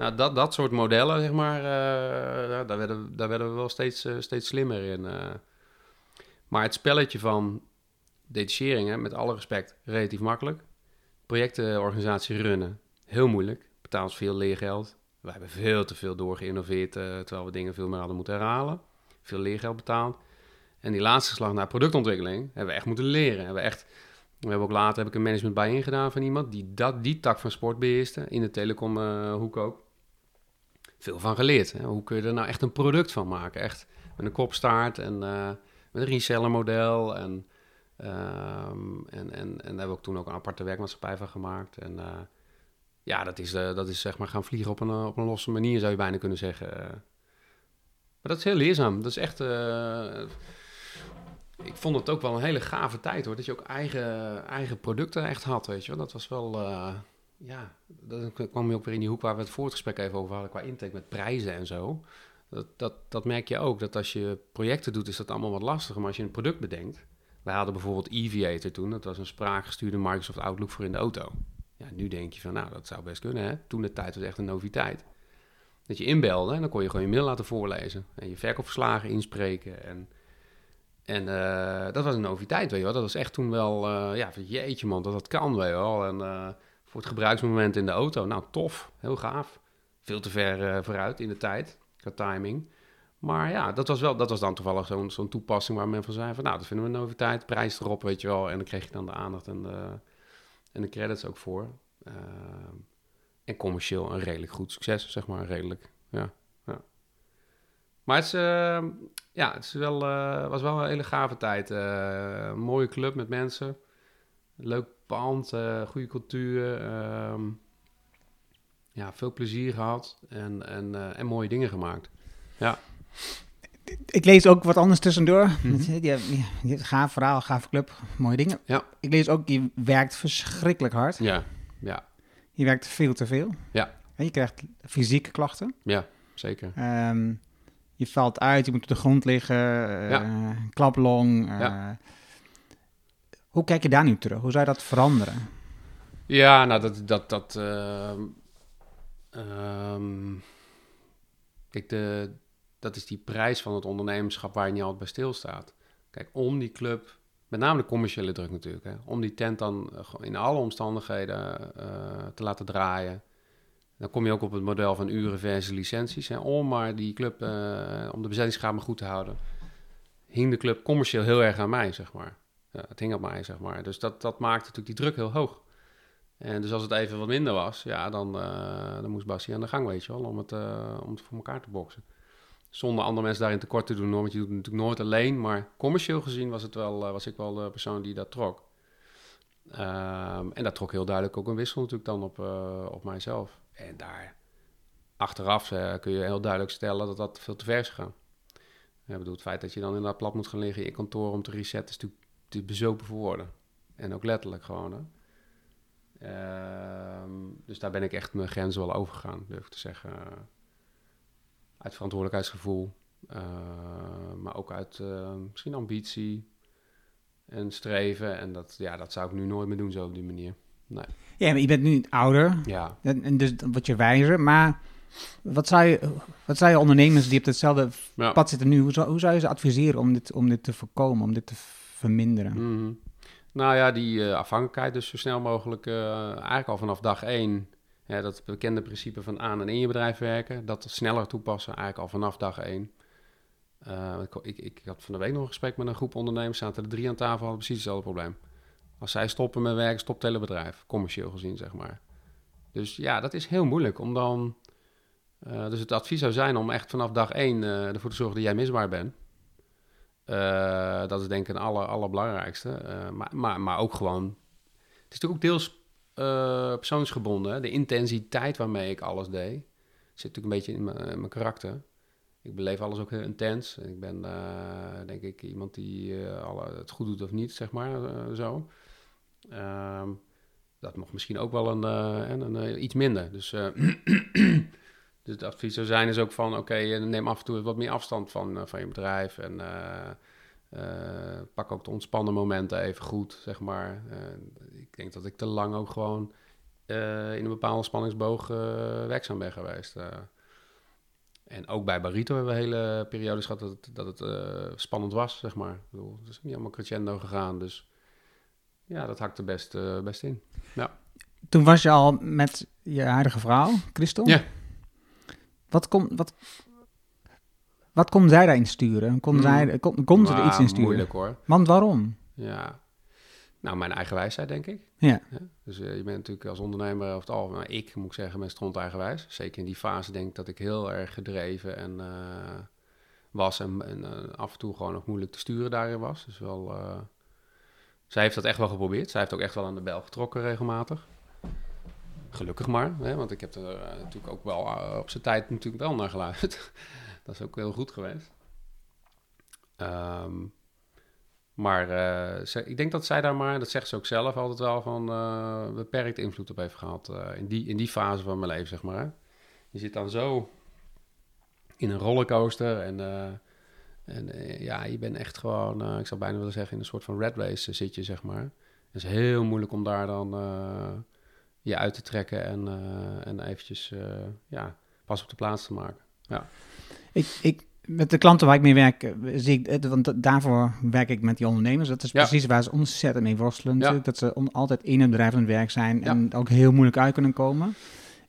Nou, dat, dat soort modellen, zeg maar, uh, daar, werden, daar werden we wel steeds, uh, steeds slimmer in. Uh. Maar het spelletje van detacheringen, met alle respect, relatief makkelijk. Projectenorganisatie runnen, heel moeilijk. Betaalt veel leergeld. We hebben veel te veel doorgeïnnoveerd, terwijl we dingen veel meer hadden moeten herhalen. Veel leergeld betaald. En die laatste slag naar productontwikkeling hebben we echt moeten leren. Hebben we echt... We hebben ook later heb ik een management bij ingedaan van iemand die dat, die tak van sport beheerste, in de telecomhoek uh, ook. Veel van geleerd. Hè? Hoe kun je er nou echt een product van maken? Echt met een kopstaart en uh, met een reseller model. En, um, en, en, en daar hebben we ook toen ook een aparte werkmaatschappij van gemaakt. En uh, ja, dat is, uh, dat is zeg maar gaan vliegen op een, op een losse manier, zou je bijna kunnen zeggen. Maar dat is heel leerzaam. Dat is echt ik vond het ook wel een hele gave tijd hoor. Dat je ook eigen, eigen producten echt had, weet je wel. Dat was wel, ja, dan kwam je ook weer in die hoek waar we het voor het gesprek even over hadden qua intake met prijzen en zo. Dat, dat, dat merk je ook, dat als je projecten doet is dat allemaal wat lastiger. Maar als je een product bedenkt, wij hadden bijvoorbeeld Eviator toen. Dat was een spraakgestuurde Microsoft Outlook voor in de auto. Ja, nu denk je van, nou, dat zou best kunnen hè. Toen de tijd was echt een noviteit. Dat je inbelde en dan kon je gewoon je mail laten voorlezen. En je verkoopverslagen inspreken en... En uh, dat was een noviteit, weet je wel. Dat was echt toen wel, uh, ja, jeetje man, dat dat kan, weet je wel. En uh, voor het gebruiksmoment in de auto, nou tof, heel gaaf. Veel te ver vooruit in de tijd, qua timing. Maar ja, dat was, wel, dat was dan toevallig zo'n zo'n toepassing waar men van zei van... nou, dat vinden we een noviteit, prijs erop, weet je wel. En dan kreeg je dan de aandacht en de, en de credits ook voor. en commercieel een redelijk goed succes, zeg maar, redelijk, ja. ja. Maar het is, uh, ja, het is wel, was wel een hele gave tijd. Mooie club met mensen. Leuk pand, goede cultuur. Um, ja, veel plezier gehad en, en, en mooie dingen gemaakt. Ja. Ik lees ook wat anders tussendoor. Mm -hmm. je, hebt gaaf verhaal, gaaf club, mooie dingen. Ja. Ik lees ook, je werkt verschrikkelijk hard. Ja, ja. Je werkt veel te veel. Ja. En je krijgt fysieke klachten. Ja, zeker. Um, je valt uit, je moet op de grond liggen, uh, ja. klaplong. Uh, ja. Hoe kijk je daar nu terug? Hoe zou je dat veranderen? Ja, nou, dat... dat, dat uh, um, kijk, de, dat is die prijs van het ondernemerschap waar je niet altijd bij stilstaat. Kijk, om die club, met name de commerciële druk natuurlijk, hè, om die tent dan in alle omstandigheden uh, te laten draaien. Dan kom je ook op het model van uren versus licenties. Hè, om maar die club, uh, om de bezettingsgraad goed te houden, hing de club commercieel heel erg aan mij, zeg maar. Het hing op mij, zeg maar. Dus dat, dat maakte natuurlijk die druk heel hoog. En dus als het even wat minder was, ja, dan, eh, dan moest Bassie aan de gang, weet je wel, om het, eh, om het voor elkaar te boksen. Zonder andere mensen daarin tekort te doen, want je doet het natuurlijk nooit alleen. Maar commercieel gezien was, het wel, eh, was ik wel de persoon die dat trok. Ehm, en dat trok heel duidelijk ook een wissel natuurlijk dan op, op mijzelf. En daar achteraf kun je heel duidelijk stellen dat dat veel te ver is gegaan. Ik bedoel, het feit dat je dan inderdaad plat moet gaan liggen in kantoor om te resetten, is natuurlijk te bezopen voor woorden. En ook letterlijk gewoon. Hè. Ehm, dus daar ben ik echt mijn grenzen wel overgegaan, durf ik te zeggen. Uit verantwoordelijkheidsgevoel, eh, maar ook uit eh, misschien ambitie en streven. En dat, ja, dat zou ik nu nooit meer doen zo op die manier. Nee. Ja, maar je bent nu ouder Ja, en, en dus word je wijzer. Maar wat zou je, wat zou je ondernemers die op hetzelfde ja. pad zitten nu, hoe zou, hoe zou je ze adviseren om dit, om dit te voorkomen, om dit te verminderen? Mhm. Nou ja, die eh, afhankelijkheid dus zo snel mogelijk, eh, eigenlijk al vanaf dag één, dat bekende principe van aan en in je bedrijf werken, dat sneller toepassen, eigenlijk al vanaf dag één. Eh, ik, ik, had van de week nog een gesprek met een groep ondernemers, zaten er drie aan tafel, hadden precies hetzelfde probleem. Als zij stoppen met werken, stopt het hele bedrijf, commercieel gezien, zeg maar. Dus ja, dat is heel moeilijk om dan... dus het advies zou zijn om echt vanaf dag één ervoor te zorgen dat jij misbaar bent. Eh, dat is denk ik een aller, allerbelangrijkste. Eh, maar, maar, maar ook gewoon... Het is natuurlijk ook deels eh, persoonsgebonden. De intensiteit waarmee ik alles deed... zit natuurlijk een beetje in mijn, karakter. Ik beleef alles ook heel intens. Ik ben denk ik iemand die alle, het goed doet of niet, zeg maar, zo. Ehm, dat mag misschien ook wel een, en een, eh, iets minder. Dus, dus het advies zou zijn is ook van... oké, eh, neem af en toe wat meer afstand van, eh, van je bedrijf... en eh, pak ook de ontspannen momenten even goed, zeg maar. Ik denk dat ik te lang ook gewoon in een bepaalde spanningsboog werkzaam ben geweest. en ook bij Barito hebben we hele periodes gehad dat het, dat het spannend was, zeg maar. Ik bedoel, het is niet allemaal crescendo gegaan, dus ja, dat hakte best, best in. Toen was je al met je huidige vrouw, Christel? Ja. Wat kon, wat, wat kon zij daarin sturen? Kon, Hmm. zij, kon, kon ze er Maar iets in sturen? Moeilijk hoor. Want waarom? Ja. Nou, mijn eigen wijsheid, denk ik. Ja. Dus eh, je bent natuurlijk als ondernemer over het algemeen, nou, ik moet ik zeggen, ben stront eigenwijs. Zeker in die fase denk ik dat ik heel erg gedreven en eh, was en, en eh, af en toe gewoon nog moeilijk te sturen daarin was. Dus wel, zij heeft dat echt wel geprobeerd. Zij heeft ook echt wel aan de bel getrokken regelmatig. Gelukkig maar, hè, want ik heb er eh, natuurlijk ook wel eh, op zijn tijd natuurlijk wel naar geluisterd. dat is ook heel goed geweest. Ehm, maar eh, ik denk dat zij daar maar, dat zegt ze ook zelf altijd wel, van eh beperkt invloed op heeft gehad. eh, in, die, in die fase van mijn leven, zeg maar. Je zit dan zo in een rollercoaster en, en ja, je bent echt gewoon, ik zou bijna willen zeggen, in een soort van red race zit je, zeg maar. Het is heel moeilijk om daar dan je uit te trekken en, eh, en eventjes, eh, ja, pas op de plaats te maken. Ik, ik, met de klanten waar ik mee werk, eh, zie ik, het, want da- daarvoor werk ik met die ondernemers. Dat is Ja. precies waar ze ontzettend mee worstelen. Ja. Dat ze on- altijd in het bedrijf aan het werk zijn Ja. en ook heel moeilijk uit kunnen komen.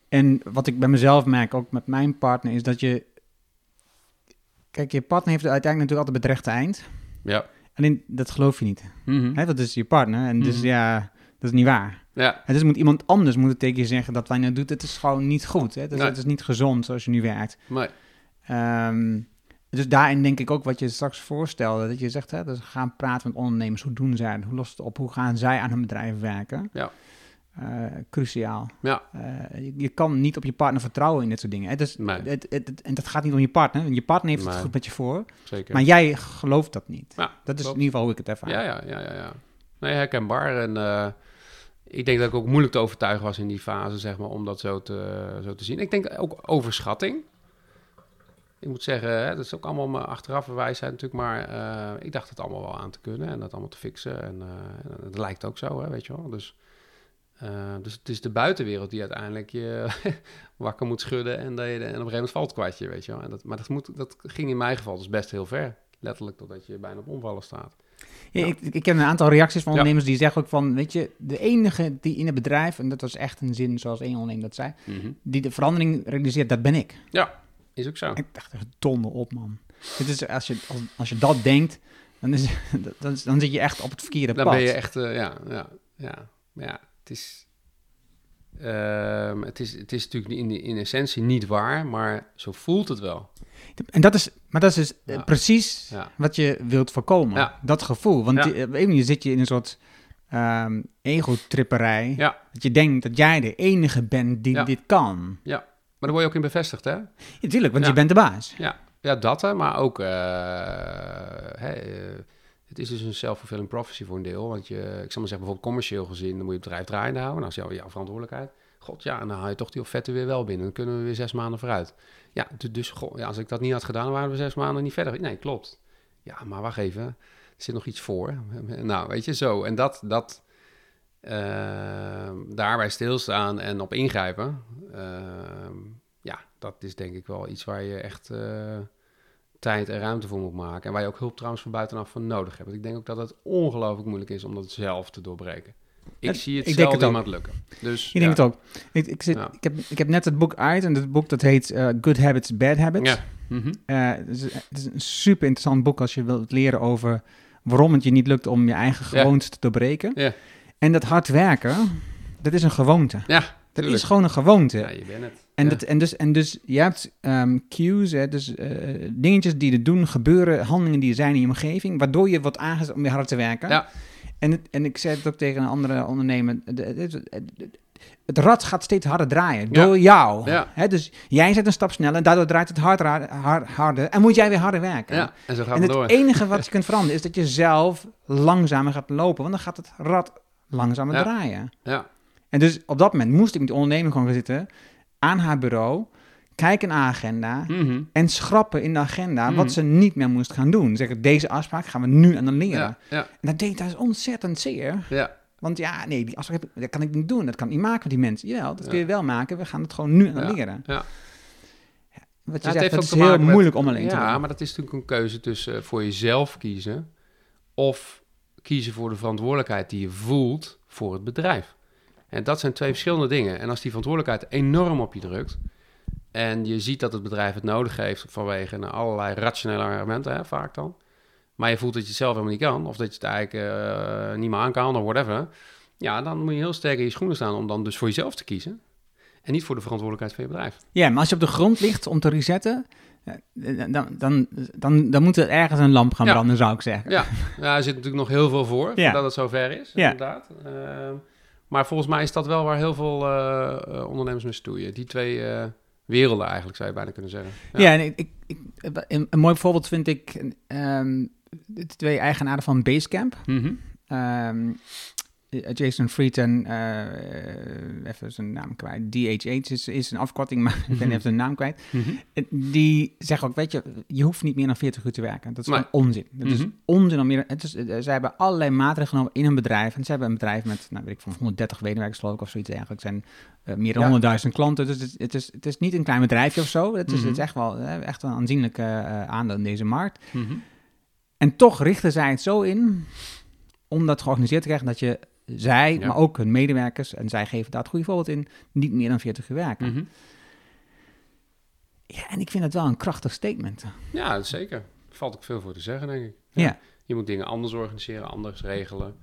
En wat ik bij mezelf merk, ook met mijn partner, is dat je... Kijk, je partner heeft uiteindelijk natuurlijk altijd het bedreigde eind. Ja. Alleen, dat geloof je niet. Want dat is je partner. En dus Mhm. ja, dat is niet waar. Ja, En dus moet iemand anders moet het tegen je zeggen dat je nou doet, het is gewoon niet goed. Hè? Dus Nee. Het is niet gezond zoals je nu werkt. maar Ehm, dus daarin denk ik ook wat je straks voorstelde, dat je zegt, hè, dus gaan praten met ondernemers, hoe doen zij het, hoe lost het op, hoe gaan zij aan hun bedrijf werken? Ja. Eh, cruciaal. Ja. Eh, je, je kan niet op je partner vertrouwen in dit soort dingen. Nee. het, het, het- en dat gaat niet om je partner, want je partner heeft het Nee. goed met je voor, zeker. maar jij gelooft dat niet. Ja, dat is klopt. in ieder geval hoe ik het ervaar. Ja, ja, ja, ja, ja. Nee, herkenbaar. En eh, ik denk dat ik ook moeilijk te overtuigen was in die fase, zeg maar, om dat zo te, zo te zien. Ik denk ook overschatting. Ik moet zeggen, dat is ook allemaal mijn achteraf wijsheid natuurlijk, maar eh, ik dacht het allemaal wel aan te kunnen en dat allemaal te fixen. En eh, dat lijkt ook zo, hè, weet je wel. Dus, eh, dus het is de buitenwereld die uiteindelijk je wakker moet schudden en, dat je, en op een gegeven moment valt het kwartje, weet je wel. En dat, maar dat, moet, dat ging in mijn geval dus best heel ver. Letterlijk totdat je bijna op omvallen staat. Ja, ik, ik heb een aantal reacties van Ja. ondernemers die zeggen ook van, weet je, de enige die in het bedrijf, en dat was echt een zin zoals één ondernemer dat zei, die de verandering realiseert, dat ben ik. Is ook zo. Ik dacht, donder op, man. Dit is, als, je, als, als je dat denkt, dan, is, dan, dan zit je echt op het verkeerde Dan pad. ben je echt, eh, ja, ja, ja, ja. Het is, Ehm, het, is, het is natuurlijk in, in essentie niet waar, maar zo voelt het wel. En dat is, maar dat is dus Ja. precies Ja. wat je wilt voorkomen. Ja. Dat gevoel. Want Ja. die- op een manier zit je in een soort ehm ego-tripperij. Dat je denkt dat jij de enige bent die dit kan. ja. Maar daar word je ook in bevestigd, hè? Ja, tuurlijk, want je bent de baas. Ja, ja dat hè, maar ook... eh, eh, het is dus een self-fulfilling prophecy voor een deel. Want je, ik zal maar zeggen, bijvoorbeeld commercieel gezien... dan moet je het bedrijf draaiende houden. Nou, dat is jouw, jouw verantwoordelijkheid. God, ja, en dan haal je toch die offerte weer wel binnen. Dan kunnen we weer zes maanden vooruit. Ja, du- dus ja, als ik dat niet had gedaan... waren we zes maanden niet verder. Nee, klopt. Ja, maar wacht even. Er zit nog iets voor. Nou, weet je, zo. En dat... dat eh, daarbij stilstaan en op ingrijpen... ehm, ja, dat is denk ik wel iets waar je echt eh, tijd en ruimte voor moet maken. En waar je ook hulp trouwens van buitenaf van nodig hebt. Ik denk ook dat het ongelooflijk moeilijk is om dat zelf te doorbreken. Ik zie het ik denk het iemand lukken. Dus, Ik denk het ook. Ik, ik, zit, Ja. ik, heb, ik heb net het boek uit en het boek dat heet eh, Good Habits, Bad Habits. Ja. Mhm. Eh, het, is, het is een super interessant boek als je wilt leren over waarom het je niet lukt om je eigen Ja. gewoontes te doorbreken. Ja. En dat hard werken, dat is een gewoonte. Ja, Dat is gewoon een gewoonte. Ja, je bent het. En, Ja. dat, en, dus, en dus je hebt ehm, cues, hè, dus eh, dingetjes die er doen, gebeuren, handelingen die er zijn in je omgeving, waardoor je wordt aangezet om weer harder te werken. Ja. En, het, en ik zei het ook tegen een andere ondernemer, de- de- de- de- het rad gaat steeds harder draaien, Ja. door jou. Ja. Hè, dus jij zet een stap sneller en daardoor draait het harder, hard, harder en moet jij weer harder werken. Ja, en zo gaat en het het door. enige wat je kunt veranderen is dat je zelf langzamer gaat lopen, want dan gaat het rad langzamer draaien. Ja, En dus op dat moment moest ik met de onderneming gewoon gaan zitten aan haar bureau, kijken naar haar agenda Mhm. en schrappen in de agenda Mhm. wat ze niet meer moest gaan doen. Zeggen, deze afspraak gaan we nu annuleren. ja, ja, En dat deed hij ontzettend zeer. ja, Want ja, nee, die afspraak dat kan ik niet doen. Dat kan ik niet maken met die mensen. Jawel, dat Ja. kun je wel maken. We gaan het gewoon nu annuleren. ja. Wat je Ja, zegt, dat is heel met- moeilijk om alleen te Ja, doen. maar dat is natuurlijk een keuze tussen eh, voor jezelf kiezen of kiezen voor de verantwoordelijkheid die je voelt voor het bedrijf. En dat zijn twee verschillende dingen. En als die verantwoordelijkheid enorm op je drukt en je ziet dat het bedrijf het nodig heeft vanwege nou, allerlei rationele argumenten, hè, vaak dan, maar je voelt dat je het zelf helemaal niet kan of dat je het eigenlijk eh, niet meer aan kan of whatever, ja, dan moet je heel sterk in je schoenen staan om dan dus voor jezelf te kiezen en niet voor de verantwoordelijkheid van je bedrijf. Ja, maar als je op de grond ligt om te resetten, eh, dan, dan, dan, dan moet er ergens een lamp gaan Ja. branden, zou ik zeggen. Ja, ja, er zit natuurlijk nog heel veel voor, Ja. dat het zover is, Ja. inderdaad. Ehm, maar volgens mij is dat wel waar heel veel eh, eh, ondernemers mee stoeien. Die twee eh, werelden eigenlijk, zou je bijna kunnen zeggen. Ja, en ik, ik, ik- een, een mooi voorbeeld vind ik ehm, de twee eigenaren van Basecamp. Eh, Jason Fried en eh, even zijn naam kwijt. DHH is, is een afkorting, maar ik ben even zijn naam kwijt. Mhm. Eh, Die zeggen ook, weet je, je hoeft niet meer dan 40 uur te werken. Dat is Nee. gewoon onzin. Dat is Mhm. onzin om meer. Het is, eh, zij hebben allerlei maatregelen genomen in een bedrijf. En ze hebben een bedrijf met, nou weet ik van 130 medewerkers geloof ik of zoiets eigenlijk. zijn eh, meer dan Ja. 100.000 klanten. Dus het, het, is, het is niet een klein bedrijfje of zo. Het is, Mhm. het is echt wel, eh, echt een aanzienlijke eh, aandeel in deze markt. Mhm. En toch richten zij het zo in om dat georganiseerd te krijgen dat je zij, Ja. maar ook hun medewerkers, en zij geven daar het goede voorbeeld in, niet meer dan 40 uur werken. Mhm. Ja, en ik vind het wel een krachtig statement. Ja, zeker. Er valt ook veel voor te zeggen, denk ik. Ja. Je moet dingen anders organiseren, anders regelen.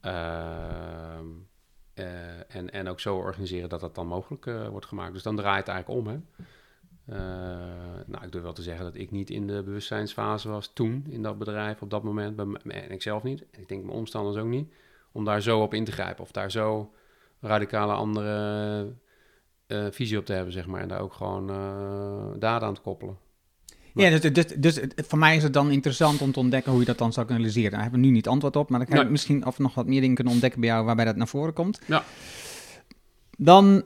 Ehm, eh, en, en ook zo organiseren dat dat dan mogelijk eh, wordt gemaakt. Dus dan draait het eigenlijk om. Hè? Eh, nou, ik durf wel te zeggen dat ik niet in de bewustzijnsfase was toen in dat bedrijf, op dat moment. Bij en ik zelf niet. En ik denk mijn omstanders ook niet. Om daar zo op in te grijpen. Of daar zo radicale andere eh, visie op te hebben, zeg maar. En daar ook gewoon eh daden aan te koppelen. Ja, dus, dus, dus het- voor mij is het dan interessant om te ontdekken hoe je dat dan zou kunnen realiseren. Daar hebben we nu niet antwoord op, maar dan kan ik Nee. misschien of nog wat meer dingen kunnen ontdekken bij jou waarbij dat naar voren komt. Ja. Dan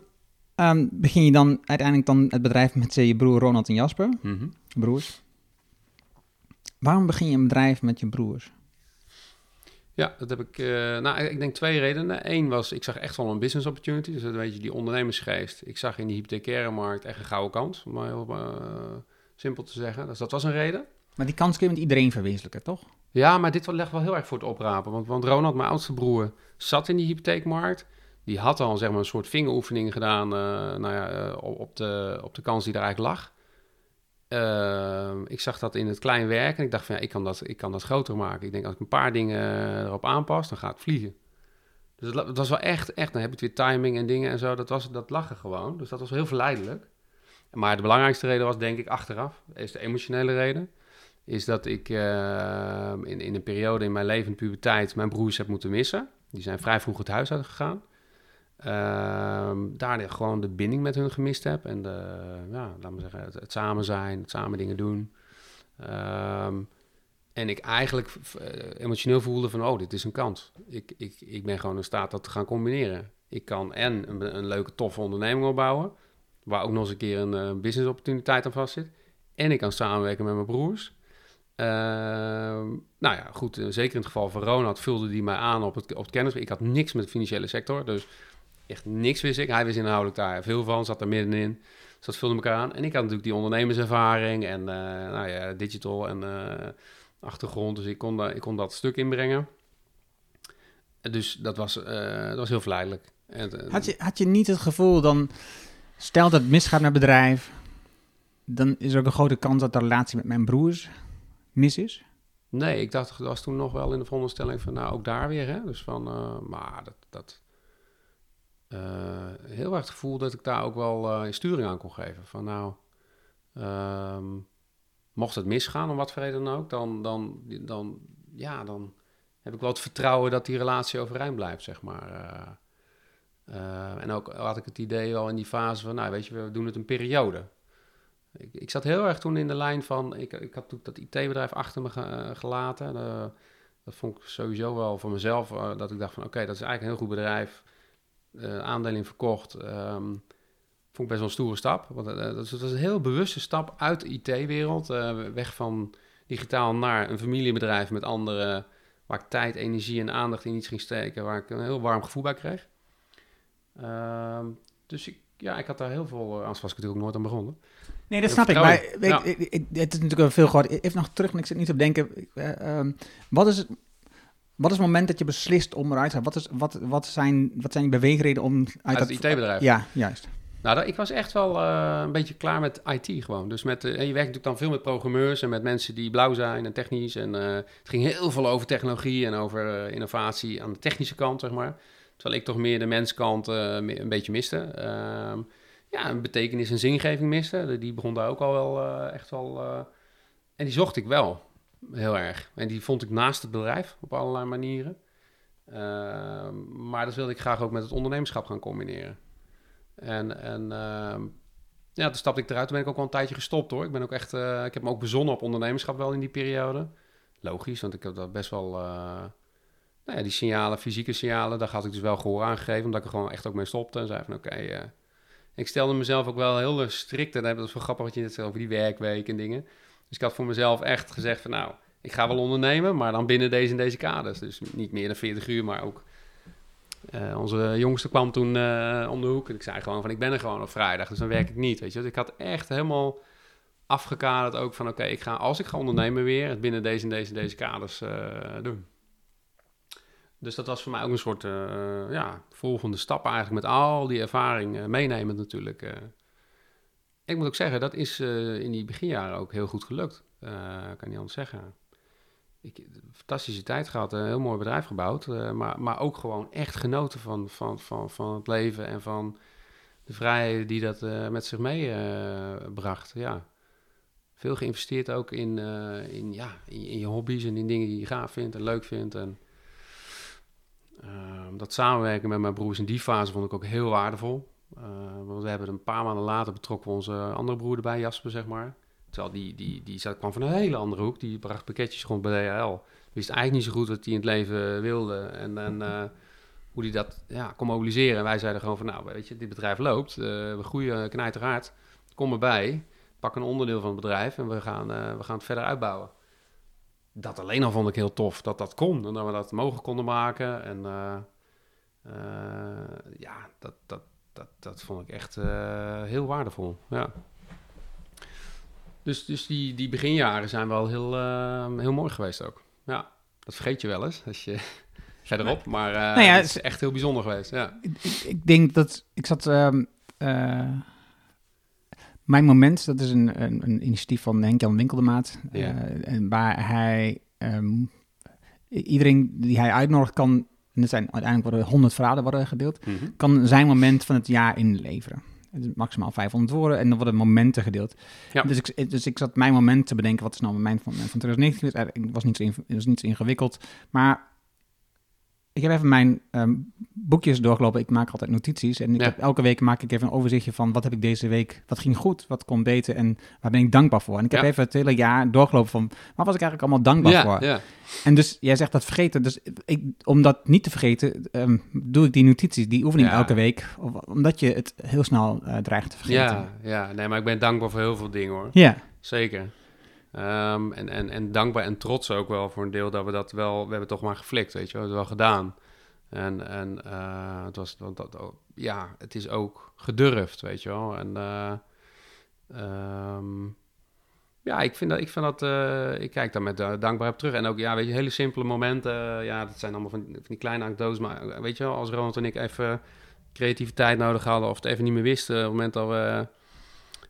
ehm, begin je dan uiteindelijk dan het bedrijf met eh, je broer Ronald en Jasper, Mhm. broers. Waarom begin je een bedrijf met je broers? Ja, dat heb ik. eh, nou, ik denk twee redenen. Eén was, ik zag echt wel een business opportunity. Dus dat weet je, die ondernemersgeest. Ik zag in die hypothecaire markt echt een gouden kans. Om maar heel eh, simpel te zeggen. Dus dat was een reden. Maar die kans kun je met iedereen verwezenlijken, toch? Ja, maar dit legt wel heel erg voor het oprapen. Want, want Ronald, mijn oudste broer, zat in die hypotheekmarkt. Die had al zeg maar, een soort vingeroefening gedaan eh, nou ja, op de, op de kans die daar eigenlijk lag. Ehm, ik zag dat in het klein werk en ik dacht van ja, ik kan dat, ik kan dat groter maken. Ik denk als ik een paar dingen erop aanpas, dan gaat het vliegen. Dus het was wel echt, echt, dan heb je weer timing en dingen en zo. Dat, was, dat lag er gewoon. Dus dat was heel verleidelijk. Maar de belangrijkste reden was denk ik achteraf, is de emotionele reden. Is dat ik eh, in, in een periode in mijn leven, in puberteit, mijn broers heb moeten missen. Die zijn vrij vroeg het huis uitgegaan. Ehm daardoor gewoon de binding met hun gemist heb. En de, ja, laat maar zeggen, het, samen zijn, het samen dingen doen. Ehm, en ik eigenlijk eh, emotioneel voelde van, oh, dit is een kans. Ik, ik, ik ben gewoon in staat dat te gaan combineren. Ik kan en een, een leuke, toffe onderneming opbouwen, waar ook nog eens een keer een eh, business opportuniteit aan vastzit. En ik kan samenwerken met mijn broers. Ehm, nou ja, goed, eh, zeker in het geval van Ronald vulde die mij aan op het, op het kennis. Ik had niks met de financiële sector, dus echt niks wist ik. Hij wist inhoudelijk daar veel van, zat er middenin. Dus dat vulde elkaar aan. En ik had natuurlijk die ondernemerservaring en eh, nou ja, digital en eh, achtergrond. Dus ik kon, da- ik kon dat stuk inbrengen. En Dus dat was, eh, dat was heel verleidelijk. Had je, had je niet het gevoel dan, stel dat het misgaat met bedrijf, dan is er ook een grote kans dat de relatie met mijn broers mis is? Nee, ik dacht, dat was toen nog wel in de veronderstelling van, nou, ook daar weer, hè. Dus van, maar dat, dat eh, heel erg het gevoel dat ik daar ook wel eh, sturing aan kon geven. Van, nou, ehm, mocht het misgaan, om wat voor reden dan ook, dan, dan, dan, ja, dan heb ik wel het vertrouwen dat die relatie overeind blijft, zeg maar. Eh, en ook had ik het idee wel in die fase van, nou, weet je, we doen het een periode. Ik, ik zat heel erg toen in de lijn van, ik, ik had toen dat IT-bedrijf achter me ge- gelaten. Dat vond ik sowieso wel voor mezelf, dat ik dacht van, oké, dat is eigenlijk een heel goed bedrijf. Eh aandelen verkocht. ehm, vond ik best wel een stoere stap. Want eh, dat, is een heel bewuste stap uit de IT-wereld. eh, weg van digitaal naar een familiebedrijf met anderen... waar ik tijd, energie en aandacht in iets ging steken... waar ik een heel warm gevoel bij kreeg. Ehm, dus ik, ja, ik had daar heel veel... anders was ik natuurlijk ook nooit aan begonnen. Nee, dat snap ik. Maar weet- het is natuurlijk wel veel groot. Even nog terug, en ik zit niet op denken. eh, ehm, wat, is het, wat is het moment dat je beslist om eruit te gaan? Wat, is, wat, wat, zijn, wat zijn je beweegreden om uit, Uit dat het IT-bedrijf. Ja, juist. Nou, dat- ik was echt wel eh, een beetje klaar met IT gewoon. Dus met, eh, je werkt natuurlijk dan veel met programmeurs en met mensen die blauw zijn en technisch. En eh, het ging heel veel over technologie en over innovatie aan de technische kant, zeg maar. Terwijl ik toch meer de menskant me- een beetje miste. Ehm, ja, een betekenis en zingeving miste. Die begon daar ook al wel echt wel... en die zocht ik wel, heel erg. En die vond ik naast het bedrijf op allerlei manieren. Ehm, maar dat wilde ik graag ook met het ondernemerschap gaan combineren. En, en ehm, ja, toen stapte ik eruit. Toen ben ik ook wel een tijdje gestopt hoor. Ik ben ook echt, eh, ik heb me ook bezonnen op ondernemerschap wel in die periode. Logisch, want ik heb dat best wel, eh, nou ja, die signalen, fysieke signalen, daar had ik dus wel gehoor aan gegeven. Omdat ik er gewoon echt ook mee stopte en zei van oké. eh, ik stelde mezelf ook wel heel strikt. En dat is wel grappig wat je net zei over die werkweek en dingen. Dus ik had voor mezelf echt gezegd van nou, ik ga wel ondernemen, maar dan binnen deze en deze kaders. Dus niet meer dan 40 uur, maar ook eh, onze jongste kwam toen eh, om de hoek. En ik zei gewoon van, ik ben er gewoon op vrijdag, dus dan werk ik niet, weet je. Dus ik had echt helemaal afgekaderd ook van, oké, ik ga als ik ga ondernemen weer, het binnen deze en deze en deze kaders eh, doen. Dus dat was voor mij ook een soort, ja, volgende stap eigenlijk met al die ervaring meenemend natuurlijk. Eh. Ik moet ook zeggen, dat is eh, in die beginjaren ook heel goed gelukt. Eh, kan niet anders zeggen. Ik, fantastische tijd gehad, een heel mooi bedrijf gebouwd. eh, maar, maar ook gewoon echt genoten van, van, van, van het leven en van de vrijheden die dat eh, met zich meebracht. ja. Veel geïnvesteerd ook in, eh, in, ja, in, in je hobby's en in dingen die je gaaf vindt en leuk vindt. En, ehm, dat samenwerken met mijn broers in die fase vond ik ook heel waardevol. Eh, want we hebben een paar maanden later betrokken onze andere broer erbij, Jasper, zeg maar. Terwijl die, die, die kwam van een hele andere hoek. Die bracht pakketjes rond bij DHL. Wist eigenlijk niet zo goed wat hij in het leven wilde. En, en eh, hoe hij dat ja, kon mobiliseren. En wij zeiden gewoon van, nou, weet je, dit bedrijf loopt. eh, we groeien knijterhard. Kom erbij. Pak een onderdeel van het bedrijf en we gaan, we gaan het verder uitbouwen. Dat alleen al vond ik heel tof, dat dat kon. En dat we dat mogelijk konden maken. En ja, dat, dat, dat, dat vond ik echt eh, heel waardevol. Ja. Dus, dus die, die beginjaren zijn wel heel, eh, heel mooi geweest ook. Ja, dat vergeet je wel eens als je verderop. Maar eh Nou ja, het is echt heel bijzonder geweest. Ja. Ik, ik denk dat ik zat. ehm, eh, mijn moment, dat is een, een, een initiatief van Henk-Jan Winkeldermaat. Ja. eh, en waar hij. ehm, iedereen die hij uitnodigt kan en er zijn uiteindelijk worden 100 verhalen worden gedeeld, Mhm. kan zijn moment van het jaar inleveren. Maximaal 500 woorden en dan worden momenten gedeeld. Ja. Dus, ik, dus ik zat mijn moment te bedenken, wat is nou mijn moment van 2019? Het eigenlijk- Het was niet zo, was niet zo ingewikkeld, maar ik heb even mijn ehm, boekjes doorgelopen. Ik maak altijd notities en ik Ja. heb, elke week maak ik even een overzichtje van wat heb ik deze week, wat ging goed, wat kon beter en waar ben ik dankbaar voor. En ik heb Ja. even het hele jaar doorgelopen van waar was ik eigenlijk allemaal dankbaar Ja, voor. En dus jij zegt dat vergeten. Dus ik, om dat niet te vergeten, ehm, doe ik die notities, die oefening Ja. elke week. Omdat je het heel snel eh, dreigt te vergeten. Ja, ja, nee, maar ik ben dankbaar voor heel veel dingen hoor. Ja. Zeker. Ehm, en, en, en dankbaar en trots ook wel voor een deel dat we dat wel, we hebben toch maar geflikt, weet je, we hebben het wel gedaan. En, en eh, het was, want dat, ja, het is ook gedurfd, weet je wel. En ehm, ja, ik vind dat, ik vind dat, eh, ik kijk daar met eh, dankbaar op terug. En ook, ja, weet je, hele simpele momenten, eh, ja, dat zijn allemaal van, van die kleine anekdotes, maar weet je wel, als Ronald en ik even creativiteit nodig hadden of het even niet meer wisten, op het moment dat we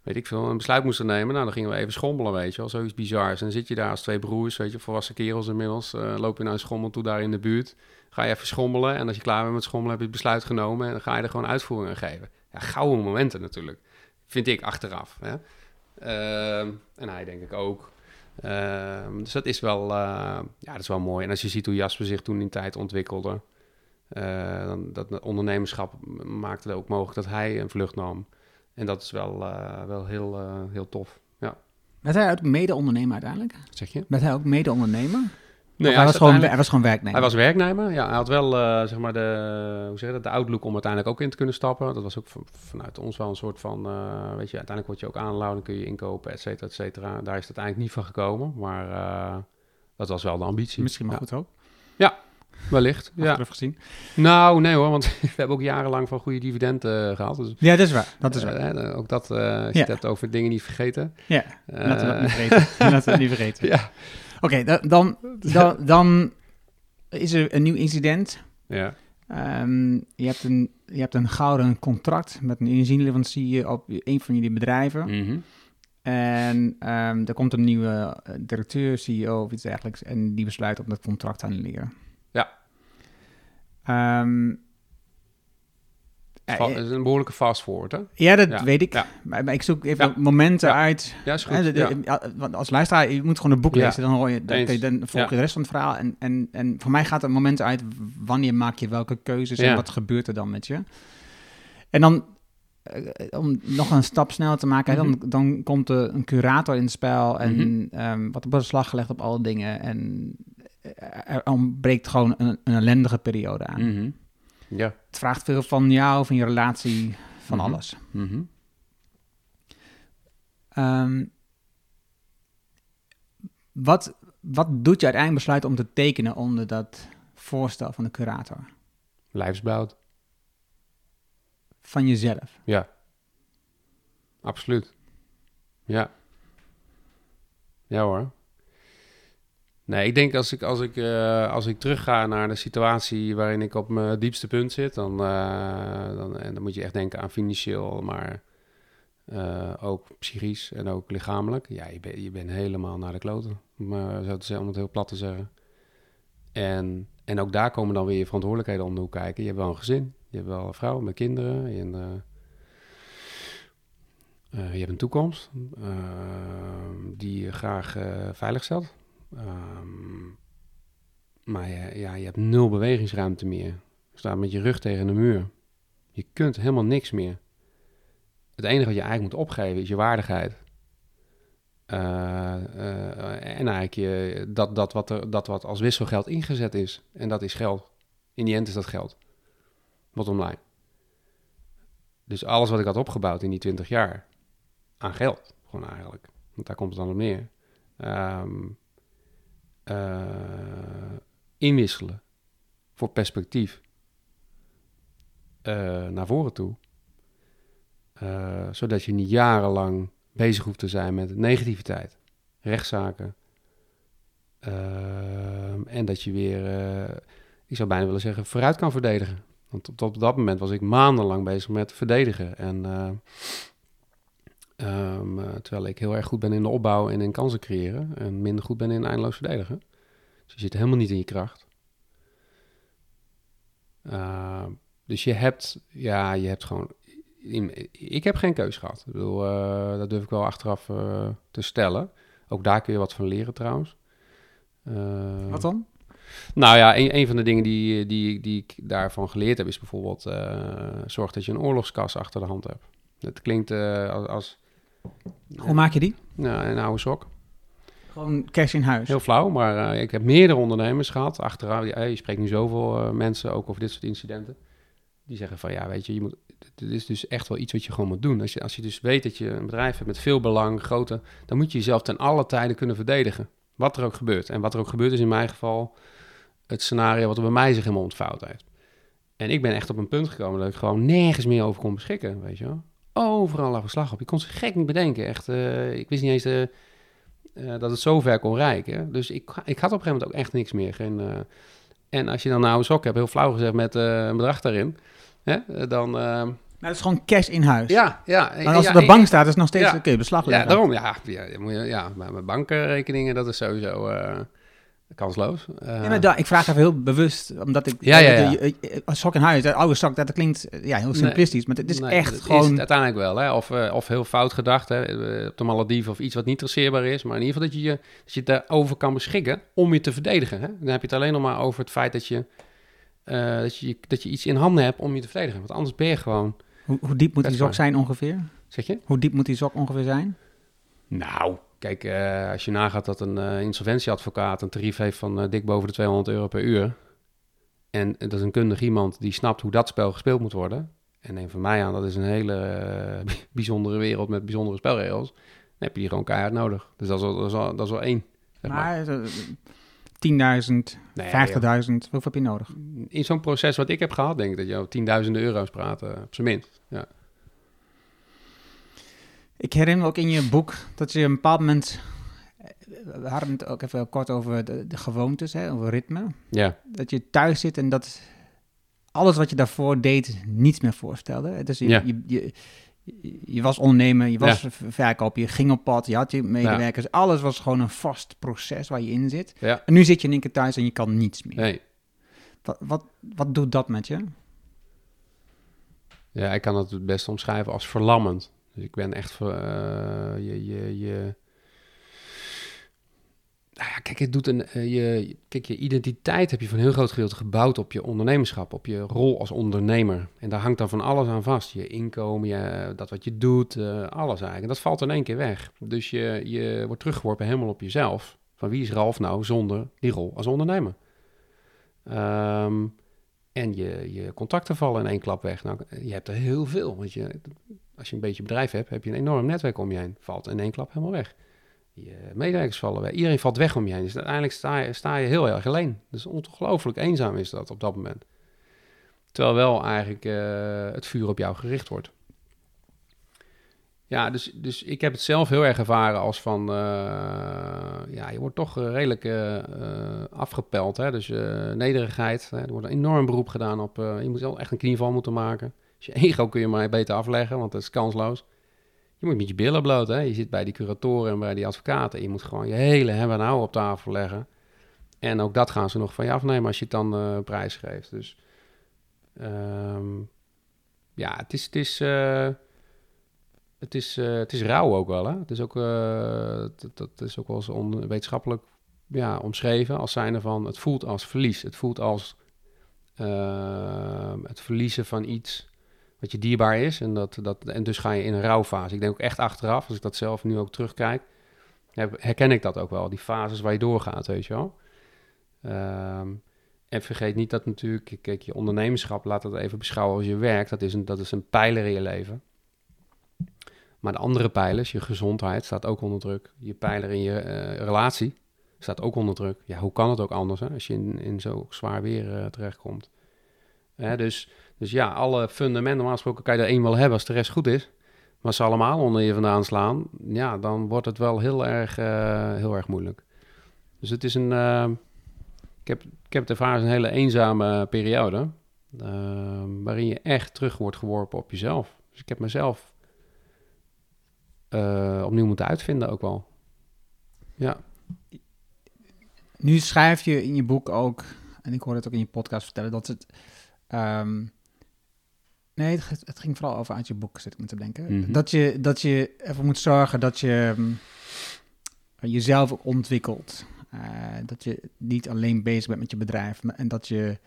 weet ik veel, een besluit moesten nemen. Nou, dan gingen we even schommelen, weet je wel. Zoiets bizars. En dan zit je daar als twee broers, weet je, volwassen kerels inmiddels. eh loop je naar een schommel toe daar in de buurt. Ga je even schommelen. En als je klaar bent met schommelen, heb je het besluit genomen. En dan ga je er gewoon uitvoering aan geven. Ja, gouden momenten natuurlijk. Vind ik achteraf. Hè? Ehm, en hij denk ik ook. Ehm, dus dat is wel, eh, ja, dat is wel mooi. En als je ziet hoe Jasper zich toen in tijd ontwikkelde. eh, dan, dat ondernemerschap maakte het ook mogelijk dat hij een vlucht nam. En dat is wel, eh, wel heel, heel tof. Ja, Werd hij ook mede-ondernemer uiteindelijk? Zeg je? Werd hij ook mede-ondernemer? Nee, hij, was gewoon, hij was gewoon werknemer? Hij was werknemer. Ja, hij had wel eh, zeg maar de, hoe zeg je dat, de outlook om uiteindelijk ook in te kunnen stappen. Dat was ook van- vanuit ons wel een soort van, eh, weet je, uiteindelijk word je ook aangehouden, kun je inkopen, et cetera, et cetera. Daar is het uiteindelijk niet van gekomen, maar eh, dat was wel de ambitie. Misschien ja. goed ook, Wellicht, ja. gezien. Nou, nee hoor, want we hebben ook jarenlang van goede dividenden eh, gehad. Dus, Ja, dat is waar. Dat is waar. ook dat, als je Ja. het hebt over dingen niet vergeten. ja, laten we dat niet vergeten. laten we dat niet vergeten. ja. Oké, da- dan, dan, dan is er een nieuw incident. ja. Ehm, je, hebt een, je hebt een gouden contract met een energieleverancier op een van jullie bedrijven. Mhm. En ehm, er komt een nieuwe eh, directeur, CEO of iets dergelijks. En die besluit om dat contract te annuleren. Ja. Ehm, Het is een behoorlijke fast forward, hè? ja, dat Ja, weet ik. ja. Maar, maar ik zoek even momenten uit. Ja, is goed. Want als luisteraar, je moet gewoon een boek lezen. Dan, hoor je, dan, dan volg je de rest van het verhaal. En, en, en voor mij gaat er momenten uit wanneer maak je welke keuzes en wat gebeurt er dan met je. En dan, eh, om nog een stap sneller te maken, hè, Mhm. dan, dan komt er een curator in het spel en Mhm. ehm, wat op beslag gelegd op alle dingen. En eh, er ontbreekt gewoon een, een ellendige periode aan. Mhm. Ja. Het vraagt veel van jou, van je relatie, van Mhm. alles. Mhm. Ehm, wat, wat doet je uiteindelijk besluiten om te tekenen onder dat voorstel van de curator? Lijfsbouwd. Van jezelf. Ja. Absoluut. Ja. Ja hoor. Nee, ik denk als ik, als ik, eh, als ik terugga naar de situatie waarin ik op mijn diepste punt zit, dan, eh, dan, en dan moet je echt denken aan financieel, maar eh, ook psychisch en ook lichamelijk. Ja, je, bent je bent helemaal naar de kloten, om, om het heel plat te zeggen. En, en ook daar komen dan weer je verantwoordelijkheden om de kijken. Je hebt wel een gezin, je hebt wel een vrouw met kinderen, en, je hebt een toekomst die je graag veilig stelt. Ehm, maar je, ja, je hebt nul bewegingsruimte meer. Je staat met je rug tegen de muur. Je kunt helemaal niks meer. Het enige wat je eigenlijk moet opgeven is je waardigheid. Eh, eh, en eigenlijk je, dat, dat, wat er, dat wat als wisselgeld ingezet is. En dat is geld. In die end is dat geld. Bottom line. Dus alles wat ik had opgebouwd in die 20 jaar aan geld, gewoon eigenlijk. Want daar komt het dan op neer. Ehm, eh, inwisselen voor perspectief eh, naar voren toe. Eh, zodat je niet jarenlang bezig hoeft te zijn met negativiteit, rechtszaken. En dat je weer, ik zou bijna willen zeggen, vooruit kan verdedigen. Want op, op dat moment was ik maandenlang bezig met verdedigen. En eh, ehm, eh, terwijl ik heel erg goed ben in de opbouw en in kansen creëren. En minder goed ben in eindeloos verdedigen. Dus je zit helemaal niet in je kracht. Uh, dus je hebt, ja, je hebt gewoon... Ik heb geen keus gehad. Ik bedoel, uh, dat durf ik wel achteraf uh, te stellen. Ook daar kun je wat van leren trouwens. wat dan? Nou ja, een, een, van de dingen die, die, die ik daarvan geleerd heb... is bijvoorbeeld zorg dat je een oorlogskas achter de hand hebt. Het klinkt als... als Hoe maak je die? Nou, een oude sok. Gewoon cash in huis. Heel flauw, maar uh, ik heb meerdere ondernemers gehad. Achteraf, ja, je spreekt nu zoveel uh, mensen ook over dit soort incidenten. Die zeggen van ja, weet je, je moet, dit is dus echt wel iets wat je gewoon moet doen. Als je, als je dus weet dat je een bedrijf hebt met veel belang, grote, dan moet je jezelf ten alle tijden kunnen verdedigen. Wat er ook gebeurt. En wat er ook gebeurt is in mijn geval het scenario wat er bij mij zich helemaal ontvouwd heeft. En ik ben echt op een punt gekomen dat ik gewoon nergens meer over kon beschikken, weet je wel. Overal lag verslag op. Ik kon ze gek niet bedenken. Echt, uh, ik wist niet eens de uh, dat het zo ver kon reiken. Dus ik, ik had op een gegeven moment ook echt niks meer. Geen, en als je dan nou een sok hebt, heel flauw gezegd, met een bedrag daarin, hè, dan... Maar dat is gewoon cash in huis. Ja, ja. Maar als ja, het op de bank staat, is het nog steeds ja, oké, beslag leggen. Ja, daarom. Ja, ja, ja, ja mijn bankrekeningen, dat is sowieso kansloos. Uh, ja, maar daar, ik vraag even heel bewust, omdat ik... Ja, ja, ja. De, de, sok in huis, de oude sok, dat klinkt ja, heel simplistisch, nee, maar het is nee, echt gewoon... Is het uiteindelijk wel, hè? Of, uh, of heel fout gedacht, hè? op de Malediven of iets wat niet traceerbaar is. Maar in ieder geval dat je, je, dat je daarover kan beschikken om je te verdedigen. Hè? Dan heb je het alleen nog maar over het feit dat je, uh, dat je, dat je iets in handen hebt om je te verdedigen. Want anders ben je gewoon... Hoe, hoe diep moet die sok zijn ongeveer? Zeg je? Hoe diep moet die sok ongeveer zijn? Nou, Kijk, uh, als je nagaat dat een uh, insolventieadvocaat een tarief heeft van uh, dik boven de 200 euro per uur. En dat is een kundig iemand die snapt hoe dat spel gespeeld moet worden. En neem van mij aan, dat is een hele bijzondere wereld met bijzondere spelregels. Dan heb je die gewoon keihard nodig. Dus dat is wel, dat is wel, dat is wel één. Zeg maar, maar 10.000, nee, 50.000, hoeveel heb je nodig? In zo'n proces wat ik heb gehad, denk ik dat je over tienduizenden euro's praat, op zijn minst. Ja. Ik herinner me ook in je boek dat je een bepaald moment. We hadden het ook even kort over de, de gewoontes, hè, over ritme. Ja. Dat je thuis zit en dat alles wat je daarvoor deed niets meer voorstelde. Dus je, ja. je, je, je, was ondernemer, je was Ja. verkoop, je ging op pad, je had je medewerkers. Alles was gewoon een vast proces waar je in zit. Ja. En nu zit je in één keer thuis en je kan niets meer. Nee. Wat, wat, wat doet dat met je? Ja, ik kan het het best omschrijven als verlammend. Dus ik ben echt voor uh, je, je, je. Nou ja, kijk, het doet een. Uh, je, kijk, je identiteit heb je van een heel groot gedeelte gebouwd op je ondernemerschap, op je rol als ondernemer. En daar hangt dan van alles aan vast. Je inkomen, je, dat wat je doet, uh, alles eigenlijk. En dat valt in één keer weg. Dus je, je wordt teruggeworpen helemaal op jezelf. Van wie is Ralf nou zonder die rol als ondernemer? Um, en je, je contacten vallen in één klap weg. Nou, je hebt er heel veel. Want je, als je een beetje bedrijf hebt, heb je een enorm netwerk om je heen. Valt in één klap helemaal weg. Je medewerkers vallen weg. Iedereen valt weg om je heen. Dus uiteindelijk sta je, sta je heel erg alleen. Dus ongelooflijk eenzaam is dat op dat moment. Terwijl wel eigenlijk uh, het vuur op jou gericht wordt. Ja, dus, dus ik heb het zelf heel erg ervaren als van... Uh, ja, je wordt toch redelijk uh, afgepeld. Hè? Dus nederigheid. Hè? Er wordt een enorm beroep gedaan op... je moet wel echt een knieval moeten maken. Je ego kun je maar beter afleggen, want dat is kansloos. Je moet met je billen bloot. Hè? Je zit bij die curatoren en bij die advocaten. Je moet gewoon je hele hebben en houden op tafel leggen. En ook dat gaan ze nog van je afnemen als je het dan uh, prijs geeft. Dus um, ja, het is, het is, uh, het is, uh, het is rauw ook wel. Hè? Het is ook, dat, dat, is ook wel on, wetenschappelijk ja, omschreven als zijnde van het voelt als verlies. Het voelt als ehm, het verliezen van iets wat je dierbaar is. En, dat, dat, en dus ga je in een rouwfase. Ik denk ook echt achteraf, als ik dat zelf nu ook terugkijk, herken ik dat ook wel. Die fases waar je doorgaat, weet je wel. Um, en vergeet niet dat natuurlijk, kijk, je ondernemerschap, laat dat even beschouwen als je werk. Dat is een, dat is een pijler in je leven. Maar de andere pijlers, je gezondheid, staat ook onder druk. Je pijler in je uh, relatie staat ook onder druk. Ja, hoe kan het ook anders als je in, in zo zwaar weer uh, terechtkomt? Hè, dus, dus ja, alle fundamenten, normaal gesproken kan je er één wel hebben als de rest goed is. Maar ze allemaal onder je vandaan slaan, ja, dan wordt het wel heel erg, uh, heel erg moeilijk. Dus het is een, uh, ik, heb, ik heb ervaren een hele eenzame periode, uh, waarin je echt terug wordt geworpen op jezelf. Dus ik heb mezelf uh, opnieuw moeten uitvinden ook wel. Ja. Nu schrijf je in je boek ook, en ik hoor het ook in je podcast vertellen, dat het ehm, nee, het, het ging vooral over uit je boek, zit ik me te denken. Mhm. Dat, je, dat je ervoor moet zorgen dat je mm, jezelf ontwikkelt. Eh, dat je niet alleen bezig bent met je bedrijf. maar- En dat je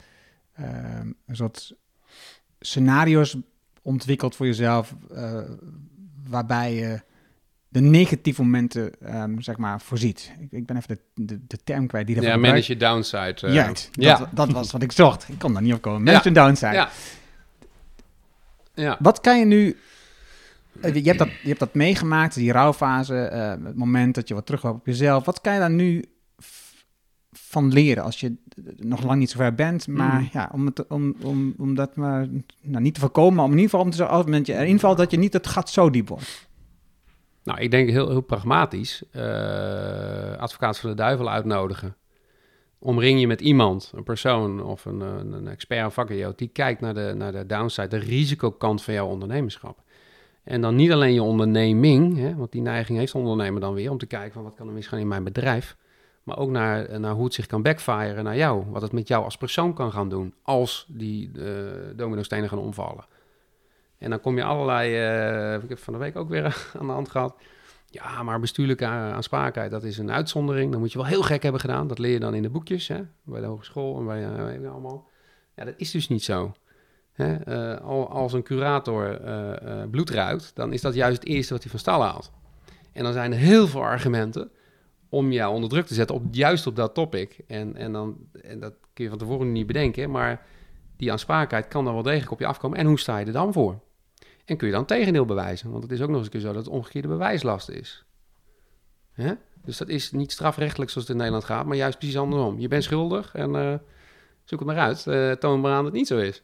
ehm, een soort scenario's ontwikkelt voor jezelf. eh, waarbij je de negatieve momenten, ehm, zeg maar, voorziet. Ik, ik ben even de, de, de term kwijt die Ja, daarvoor manage gebruikt. je downside. eh. Juist, ja. dat, dat was wat ik zocht. Ik kon daar niet op komen. Manage Ja. downside. Ja. Ja. Wat kan je nu... eh, Je hebt dat, je hebt dat meegemaakt, die rouwfase, eh, het moment dat je wat terugloopt op jezelf. Wat kan je daar nu van leren als je nog lang niet zo ver bent? Maar Mm. ja, om, het, om, om, om dat maar nou, niet te voorkomen, maar om in ieder geval om te zorgen, als je erin valt, dat je niet het gat zo diep wordt. Nou, ik denk heel, heel pragmatisch. eh advocaat van de duivel uitnodigen. Omring je met iemand, een persoon of een, een, een expert of die kijkt naar de, naar de downside, de risicokant van jouw ondernemerschap. En dan niet alleen je onderneming, hè, want die neiging heeft de ondernemer dan weer... om te kijken van wat kan er misgaan in mijn bedrijf... maar ook naar, naar hoe het zich kan backfiren naar jou. Wat het met jou als persoon kan gaan doen als die uh, dominostenen gaan omvallen. En dan kom je allerlei, ik heb van de week ook weer aan de hand gehad. Ja, maar bestuurlijke aansprakelijkheid, dat is een uitzondering. Dan moet je wel heel gek hebben gedaan. Dat leer je dan in de boekjes, hè? bij de hogeschool en bij uh, allemaal. Ja, dat is dus niet zo. Hè? Uh, als een curator uh, bloed ruikt, dan is dat juist het eerste wat hij van stal haalt. En dan zijn er heel veel argumenten om jou onder druk te zetten, op, juist op dat topic. En, en, dan, en dat kun je van tevoren niet bedenken, maar die aansprakelijkheid kan dan wel degelijk op je afkomen. En hoe sta je er dan voor? En kun je dan tegendeel bewijzen? Want het is ook nog eens een keer zo dat het omgekeerde bewijslast is. Hè? Dus dat is niet strafrechtelijk zoals het in Nederland gaat, maar juist precies andersom. Je bent schuldig en uh, zoek het maar uit. Uh, toon maar aan dat het niet zo is.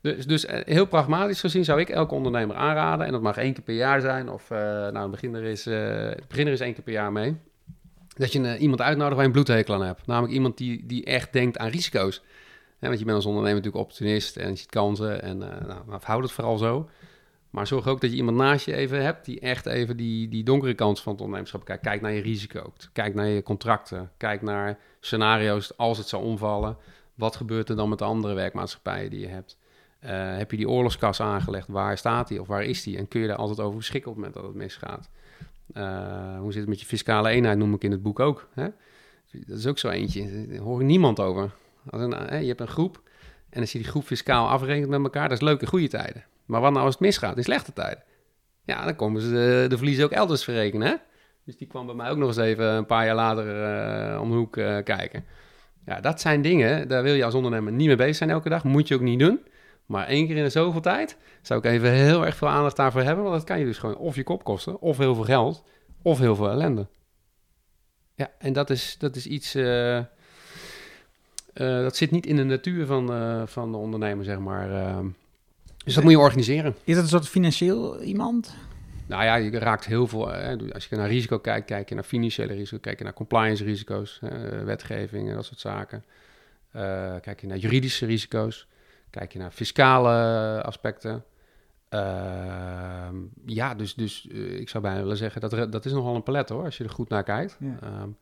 Dus, dus uh, heel pragmatisch gezien zou ik elke ondernemer aanraden. En dat mag één keer per jaar zijn. Of nou, begin er, is, begin is één keer per jaar mee. Dat je iemand uitnodigt waar je een bloedhekel aan hebt. Namelijk iemand die, die echt denkt aan risico's. Ja, want je bent als ondernemer natuurlijk opportunist en je ziet kansen. En uh, nou, houd het vooral zo. Maar zorg ook dat je iemand naast je even hebt die echt even die, die donkere kant van het ondernemerschap kijkt. Kijk naar je risico, kijk naar je contracten, kijk naar scenario's als het zou omvallen. Wat gebeurt er dan met de andere werkmaatschappijen die je hebt? Uh, heb je die oorlogskas aangelegd? Waar staat die of waar is die? En kun je daar altijd over beschikken op het moment dat het misgaat? Uh, hoe zit het met je fiscale eenheid, noem ik in het boek ook. Hè? Dat is ook zo eentje, daar hoor ik niemand over. Een, hè, je hebt een groep en als je die groep fiscaal afrekent met elkaar, dat is leuk in goede tijden. Maar wat nou als het misgaat in slechte tijden? Ja, dan komen ze de, verliezen ook elders verrekenen. Hè? Dus die kwam bij mij ook nog eens even een paar jaar later uh, om de hoek uh, kijken. Ja, dat zijn dingen, daar wil je als ondernemer niet mee bezig zijn elke dag. Moet je ook niet doen. Maar één keer in de zoveel tijd zou ik even heel erg veel aandacht daarvoor hebben. Want dat kan je dus gewoon of je kop kosten, of heel veel geld, of heel veel ellende. Ja, en dat is, dat is iets... uh, dat zit niet in de natuur van, uh, van de ondernemer, zeg maar. Uh, dus dat moet je organiseren. Is dat een soort financieel iemand? Nou ja, je raakt heel veel. Hè. Als je naar risico kijkt, kijk je naar financiële risico, kijk je naar compliance risico's, wetgeving en dat soort zaken. Kijk je naar juridische risico's, kijk je naar fiscale aspecten. Uh, ja, dus, dus ik zou bijna willen zeggen, dat, dat is nogal een palet hoor, als je er goed naar kijkt. Ja. Um,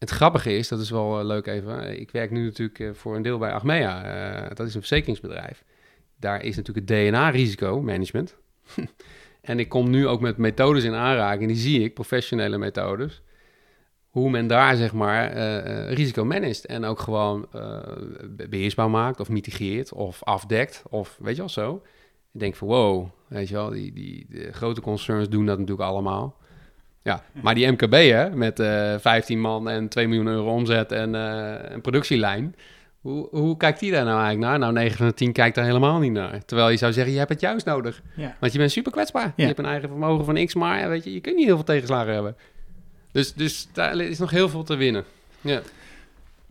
het grappige is, dat is wel uh, leuk even, ik werk nu natuurlijk uh, voor een deel bij Achmea, dat is een verzekeringsbedrijf. Daar is natuurlijk het DNA-risicomanagement. en ik kom nu ook met methodes in aanraking, die zie ik, professionele methodes. Hoe men daar zeg maar risico managt en ook gewoon beheersbaar maakt of mitigeert of afdekt of weet je wel zo. Ik denk van wow, weet je wel, die, die grote concerns doen dat natuurlijk allemaal. Ja, maar die MKB hè, met uh, 15 man en 2 miljoen euro omzet en uh, een productielijn. Hoe, hoe kijkt die daar nou eigenlijk naar? Nou, 9 van de 10 kijkt daar helemaal niet naar. Terwijl je zou zeggen, je hebt het juist nodig. Ja. Want je bent super kwetsbaar. Ja. Je hebt een eigen vermogen van x, maar weet je, je kunt niet heel veel tegenslagen hebben. Dus, dus daar is nog heel veel te winnen. Ja.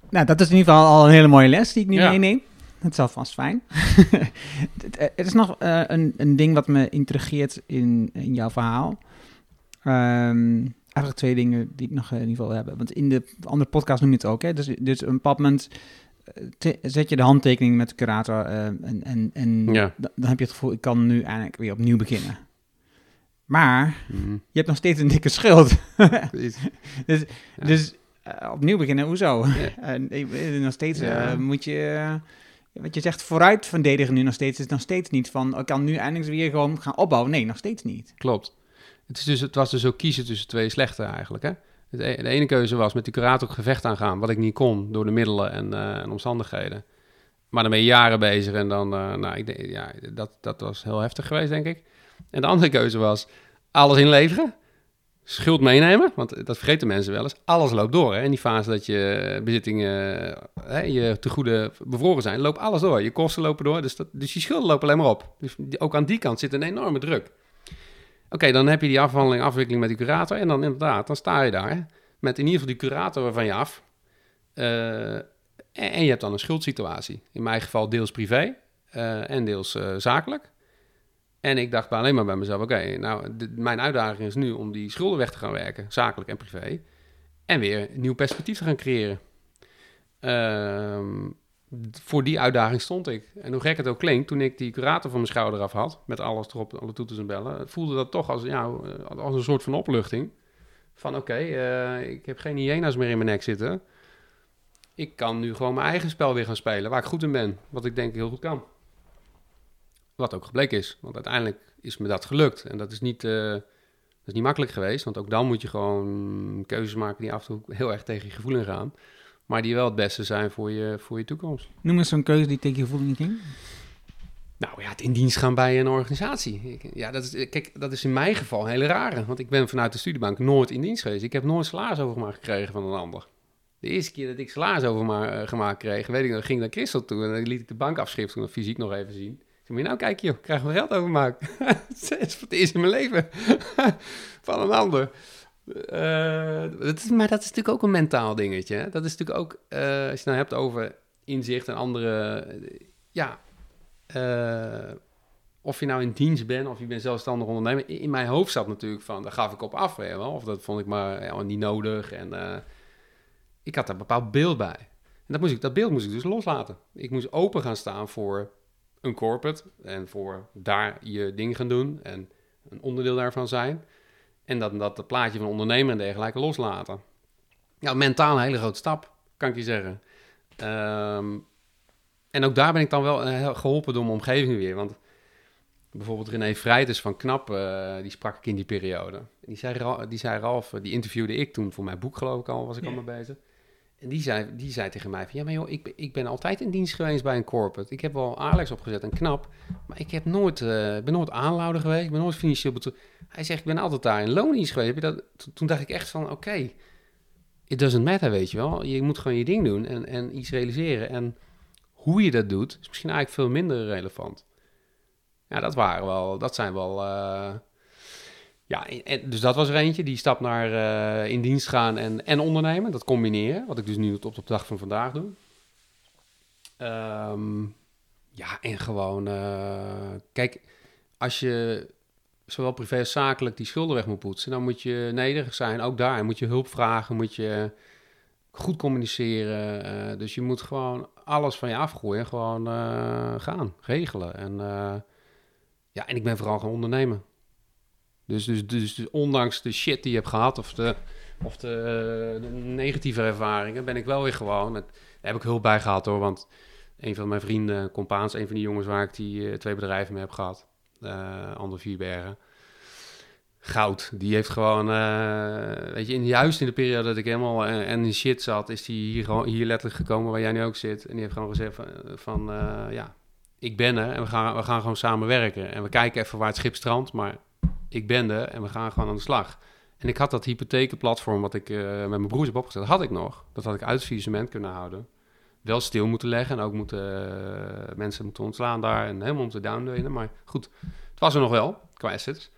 Nou, dat is in ieder geval al een hele mooie les die ik nu Ja. meeneem. Dat is alvast fijn. Het- er is nog eh, een, een ding wat me intrigeert in, in jouw verhaal. Ehm, eigenlijk twee dingen die ik nog eh, in ieder geval heb. Want in de andere podcast noem je het ook. Hè? Dus, dus een bepaald moment eh, te- zet je de handtekening met de curator. eh, en en, en Ja. dan heb je het gevoel, ik kan nu eigenlijk weer opnieuw beginnen. Maar Mhm. je hebt nog steeds een dikke schuld. Dus, Ja. dus eh, opnieuw beginnen, hoezo? Ja. Nog steeds Ja. moet je... Wat je zegt, vooruit verdedigen nu nog steeds is nog steeds niet van, ik kan nu eindelijk weer gewoon gaan opbouwen. Nee, nog steeds niet. Klopt. Het, dus, het was dus ook kiezen tussen twee slechte eigenlijk. Hè? De, e- de ene keuze was met die curator gevecht aangaan, wat ik niet kon door de middelen en, eh, en omstandigheden. Maar dan ben je jaren bezig en dan, eh, nou, ik ja, dat, dat was heel heftig geweest, denk ik. En de andere keuze was alles inleveren, schuld meenemen, want dat vergeten mensen wel eens. Alles loopt door. Hè? In die fase dat je bezittingen, hè, je te goede bevroren zijn, loopt alles door. Je kosten lopen door, dus, dat, dus je schulden lopen alleen maar op. Dus ook aan die kant zit een enorme druk. Oké, dan heb je die afhandeling, afwikkeling met die curator. En dan inderdaad, dan sta je daar met in ieder geval die curator van je af. Eh, en, je hebt dan een schuldsituatie. In mijn geval deels privé eh, en deels eh, zakelijk. En ik dacht alleen maar bij mezelf, oké, nou, mijn uitdaging is nu om die schulden weg te gaan werken, zakelijk en privé. En weer een nieuw perspectief te gaan creëren. Ehm, voor die uitdaging stond ik. En hoe gek het ook klinkt, toen ik die curator van mijn schouder af had, met alles erop, alle toeters en bellen, voelde dat toch als, ja, als een soort van opluchting. Van oké, eh, ik heb geen hyena's meer in mijn nek zitten. Ik kan nu gewoon mijn eigen spel weer gaan spelen, waar ik goed in ben. Wat ik denk heel goed kan. Wat ook gebleken is, want uiteindelijk is me dat gelukt. En dat is niet, eh, dat is niet makkelijk geweest, want ook dan moet je gewoon keuzes maken die af en toe heel erg tegen je gevoel ingaan. Maar die wel het beste zijn voor je, voor je toekomst. Noem eens zo'n keuze die tegen je gevoel niet ging. Nou ja, het in dienst gaan bij een organisatie. Ik- ja, dat is, kijk, dat is in mijn geval een hele rare. Want ik ben vanuit de studiebank nooit in dienst geweest. Ik heb nooit salarisovermaak gekregen van een ander. De eerste keer dat ik salarisovermaak kreeg, weet ik nog, ging ik naar Christel toe. En dan liet ik de bankafschrift toen fysiek nog even zien. Ik zei, nou kijk joh, ik krijg wel geld overmaak. dat is voor het eerst in mijn leven. van een ander. Eh, dat is, maar dat is natuurlijk ook een mentaal dingetje. Hè? Dat is natuurlijk ook, eh, als je het nou hebt over inzicht en andere... eh, ja, eh, of je nou in dienst bent of je bent zelfstandig ondernemer. In mijn hoofd zat natuurlijk van, daar gaf ik op af. Of dat vond ik maar niet nodig. En eh, ik had daar een bepaald beeld bij. En dat, moest ik, dat beeld moest ik dus loslaten. Ik moest open gaan staan voor een corporate. En voor daar je ding gaan doen. En een onderdeel daarvan zijn. En dat, dat, plaatje van ondernemer en dergelijke loslaten. Ja, mentaal een hele grote stap, kan ik je zeggen. Ehm, en ook daar ben ik dan wel eh, geholpen door mijn omgeving weer. Want bijvoorbeeld René Vrijters van Knap, eh, die sprak ik in die periode. Die zei, die zei Ralf, die interviewde ik toen voor mijn boek geloof ik al, was ik al mee bezig. En die zei, die zei tegen mij van, ja maar joh, ik, ik ben altijd in dienst geweest bij een corporate. Ik heb wel Alex opgezet en Knap, maar ik heb nooit, ik ben nooit aanlouder geweest, ik ben nooit financieel betrokken. Hij zegt, ik ben altijd daar in loondienst geweest. Dat? Toen- dacht ik echt van, oké, it doesn't matter, weet je wel. Je moet gewoon je ding doen en, en iets realiseren. En hoe je dat doet, is misschien eigenlijk veel minder relevant. Ja, dat waren wel, dat zijn wel. eh, ja, en- dus dat was er eentje, die stap naar eh, in dienst gaan en, en ondernemen. Dat combineren, wat ik dus nu op, de dag van vandaag doe. Ehm, ja, en gewoon, eh, kijk, als je zowel privé als zakelijk die schulden weg moet poetsen, dan moet je nederig zijn. Ook daar moet je hulp vragen, moet je goed communiceren. eh, dus je moet gewoon alles van je afgooien en gewoon gaan, regelen. En, ja, en ik ben vooral gaan ondernemen. Dus, dus, dus, ondanks de shit die je hebt gehad of de, of de, eh, negatieve ervaringen, ben ik wel weer gewoon. Daar heb ik hulp bij gehad hoor, want een van mijn vrienden, compaans, een van die jongens waar ik die eh, twee bedrijven mee heb gehad, eh Ander Vierbergen. Goud, die heeft gewoon, weet je, in, juist in de periode dat ik helemaal en, in shit zat, is die hier, gewoon- hier letterlijk gekomen waar jij nu ook zit. En die heeft gewoon gezegd van, ja, ik ben er en we gaan, we gaan gewoon samen werken. En we kijken even waar het schip strandt, maar ik ben er en we gaan gewoon aan de slag. En ik had dat hypothekenplatform wat ik eh, met mijn broers heb opgezet, had ik nog. Dat had ik uit faillissement kunnen houden. Wel stil moeten leggen en ook moeten, eh, mensen moeten ontslaan daar en helemaal moeten downdoen. Maar goed, het was er nog wel, qua assets.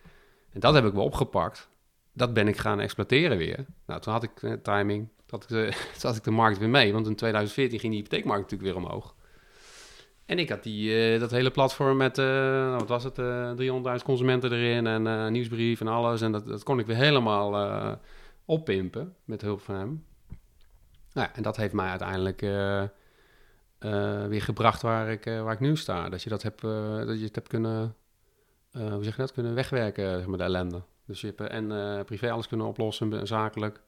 En dat heb ik wel opgepakt. Dat ben ik gaan exploiteren weer. Nou, toen had ik eh, timing, toen had ik, de, ik de markt weer mee. Want in 2014 ging die hypotheekmarkt natuurlijk weer omhoog. En ik had die, eh, dat hele platform met, eh, nou, wat was het, eh 300.000 consumenten erin en nieuwsbrief en alles. En dat, dat kon ik weer helemaal oppimpen met hulp van hem. Nou, ja, en dat heeft mij uiteindelijk weer gebracht waar ik, waar ik nu sta. Dat je dat, hebt, dat je het hebt kunnen, hoe zeg je dat, kunnen wegwerken, zeg maar, de ellende. Dus je hebt en privé alles kunnen oplossen, en zakelijk.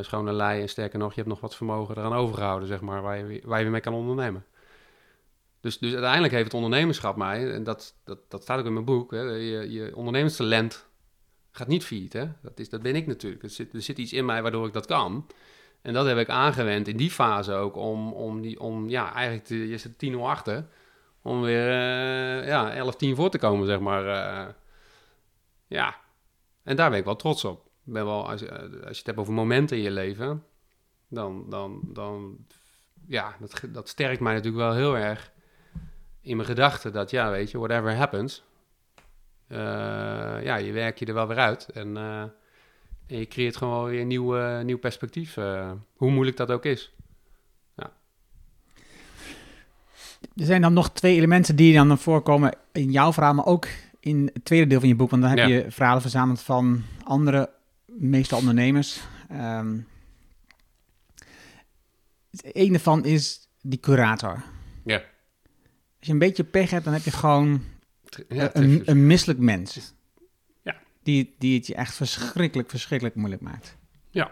schone lei en sterker nog, je hebt nog wat vermogen eraan overgehouden, zeg maar, waar je, waar je weer mee kan ondernemen. Dus, dus uiteindelijk heeft het ondernemerschap mij, en dat, dat, dat staat ook in mijn boek, hè, je, je ondernemerstalent gaat niet failliet. Hè? Dat, is, dat ben ik natuurlijk. Er zit, er zit iets in mij waardoor ik dat kan. En dat heb ik aangewend in die fase ook om, om, die, om ja, eigenlijk, je zit 10 achter, om weer uh, ja, 11, 10 voor te komen, zeg maar. Uh, ja, en daar ben ik wel trots op. Ben wel, als, als je het hebt over momenten in je leven, dan, dan, dan ja, dat, dat sterkt mij natuurlijk wel heel erg in mijn gedachten dat, ja, weet je, whatever happens, uh, ja, je werk je er wel weer uit. En, uh, en je creëert gewoon weer een nieuw, uh, nieuw perspectief, hoe moeilijk dat ook is. Ja. Er zijn dan nog twee elementen die dan voorkomen in jouw verhaal, maar ook in het tweede deel van je boek. Want dan heb ja. je verhalen verzameld van andere, meestal ondernemers. Um, een daarvan is die curator. Ja. Als je een beetje pech hebt, dan heb je gewoon ja, een, een misselijk mens. Ja. Die, die het je echt verschrikkelijk, verschrikkelijk moeilijk maakt. Ja.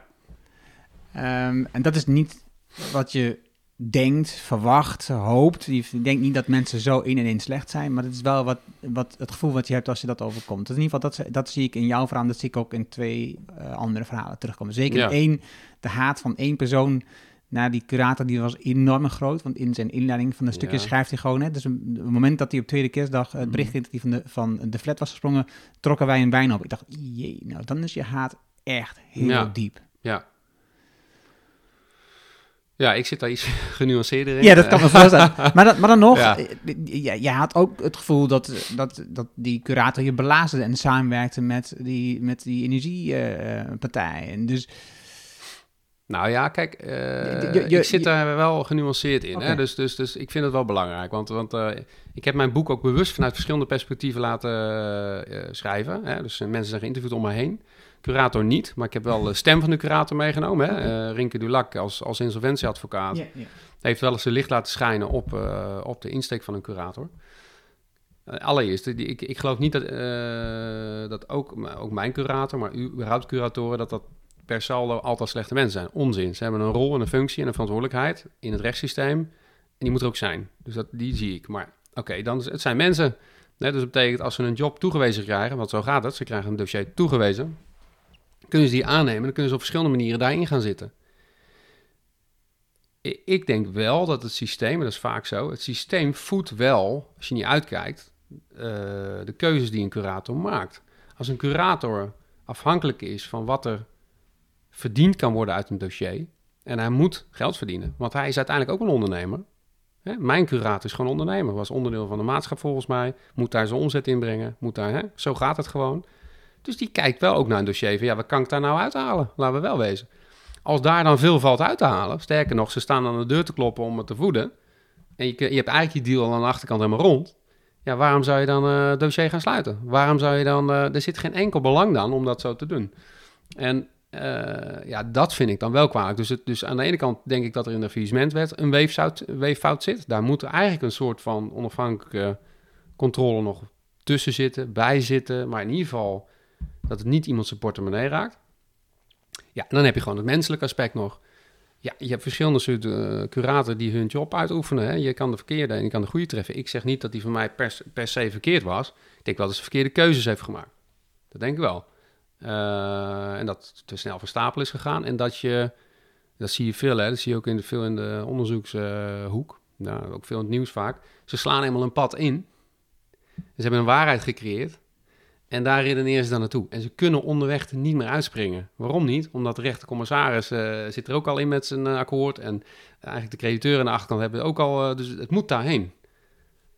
Um, en dat is niet wat je denkt, verwacht, hoopt. Je denkt niet dat mensen zo in en in slecht zijn, maar het is wel wat, wat het gevoel wat je hebt als je dat overkomt. Dus in ieder geval, dat, dat zie ik in jouw verhaal, dat zie ik ook in twee uh, andere verhalen terugkomen. Zeker Ja. één, de haat van één persoon naar die curator, die was enorm groot. Want in zijn inleiding van de stukjes Ja. schrijft hij gewoon... Hè, dus een- het moment dat hij op tweede kerstdag het bericht kreeg dat hij van de, van de flat was gesprongen... trokken wij een wijn op. Ik dacht, jee, nou dan is je haat echt heel Ja. diep. Ja. Ja, ik zit daar iets genuanceerder in. Ja, dat kan me voorstellen. Maar, dat, maar dan nog, Ja. eh, je, je had ook het gevoel dat, dat, dat die curator je belazerde en samenwerkte met die, met die energiepartij. en dus, Nou ja, kijk, eh, Je- je- je- ik zit daar wel genuanceerd in. Hè? Dus, dus, dus ik vind het wel belangrijk. Want, want eh, ik heb mijn boek ook bewust vanuit verschillende perspectieven laten eh, schrijven. Hè? Dus mensen zijn geïnterviewd om me heen. Curator niet, maar ik heb wel de stem van de curator meegenomen. Hè? Eh, Rinke Dulac als, als insolventieadvocaat heeft wel eens de licht laten schijnen op, op de insteek van een curator. Allereerst, ik, ik geloof niet dat, dat ook, ook mijn curator, maar überhaupt curatoren, dat dat per saldo altijd slechte mensen zijn. Onzin. Ze hebben een rol en een functie en een verantwoordelijkheid in het rechtssysteem. En die moet er ook zijn. Dus dat, die zie ik. Maar oké, dan het zijn mensen. Hè, dus betekent als ze een job toegewezen krijgen, want zo gaat het, ze krijgen een dossier toegewezen, kunnen ze die aannemen. Dan kunnen ze op verschillende manieren daarin gaan zitten. Ik denk wel dat het systeem, en dat is vaak zo, het systeem voedt wel, als je niet uitkijkt, eh, de keuzes die een curator maakt. Als een curator afhankelijk is van wat er verdiend kan worden uit een dossier, en hij moet geld verdienen, want hij is uiteindelijk ook een ondernemer. Hè? Mijn curator is gewoon ondernemer, was onderdeel van de maatschap volgens mij, moet daar zijn omzet inbrengen, moet daar, hè? zo gaat het gewoon. Dus die kijkt wel ook naar een dossier van, ja, wat kan ik daar nou uithalen? Laten we wel wezen. Als daar dan veel valt uit te halen, sterker nog, ze staan aan de deur te kloppen om het te voeden, en je, je hebt eigenlijk je deal al aan de achterkant helemaal rond, ja, waarom zou je dan eh, het dossier gaan sluiten? Waarom zou je dan, eh, er zit geen enkel belang dan om dat zo te doen. En eh, ja, dat vind ik dan wel kwalijk. Dus, het, dus aan de ene kant denk ik dat er in de faillissementwet een weeffout, weeffout zit. Daar moet eigenlijk een soort van onafhankelijke controle nog tussen zitten, bij zitten. Maar in ieder geval dat het niet iemand zijn portemonnee raakt. Ja, dan heb je gewoon het menselijke aspect nog. Ja, je hebt verschillende soorten eh, curatoren die hun job uitoefenen. Hè. Je kan de verkeerde en je kan de goede treffen. Ik zeg niet dat die van mij per, per se verkeerd was. Ik denk wel dat ze verkeerde keuzes heeft gemaakt. Dat denk ik wel. Eh, en dat te snel van stapel is gegaan. En dat je, dat zie je veel, hè. Dat zie je ook in de, veel in de onderzoekshoek. nou, ook veel in het nieuws vaak. Ze slaan eenmaal een pad in. Ze hebben een waarheid gecreëerd. En daar redeneren ze dan naartoe. En ze kunnen onderweg er niet meer uitspringen. Waarom niet? Omdat de rechtercommissaris eh, zit er ook al in met zijn eh, akkoord. En eigenlijk de crediteuren aan de achterkant hebben ook al... dus het moet daarheen.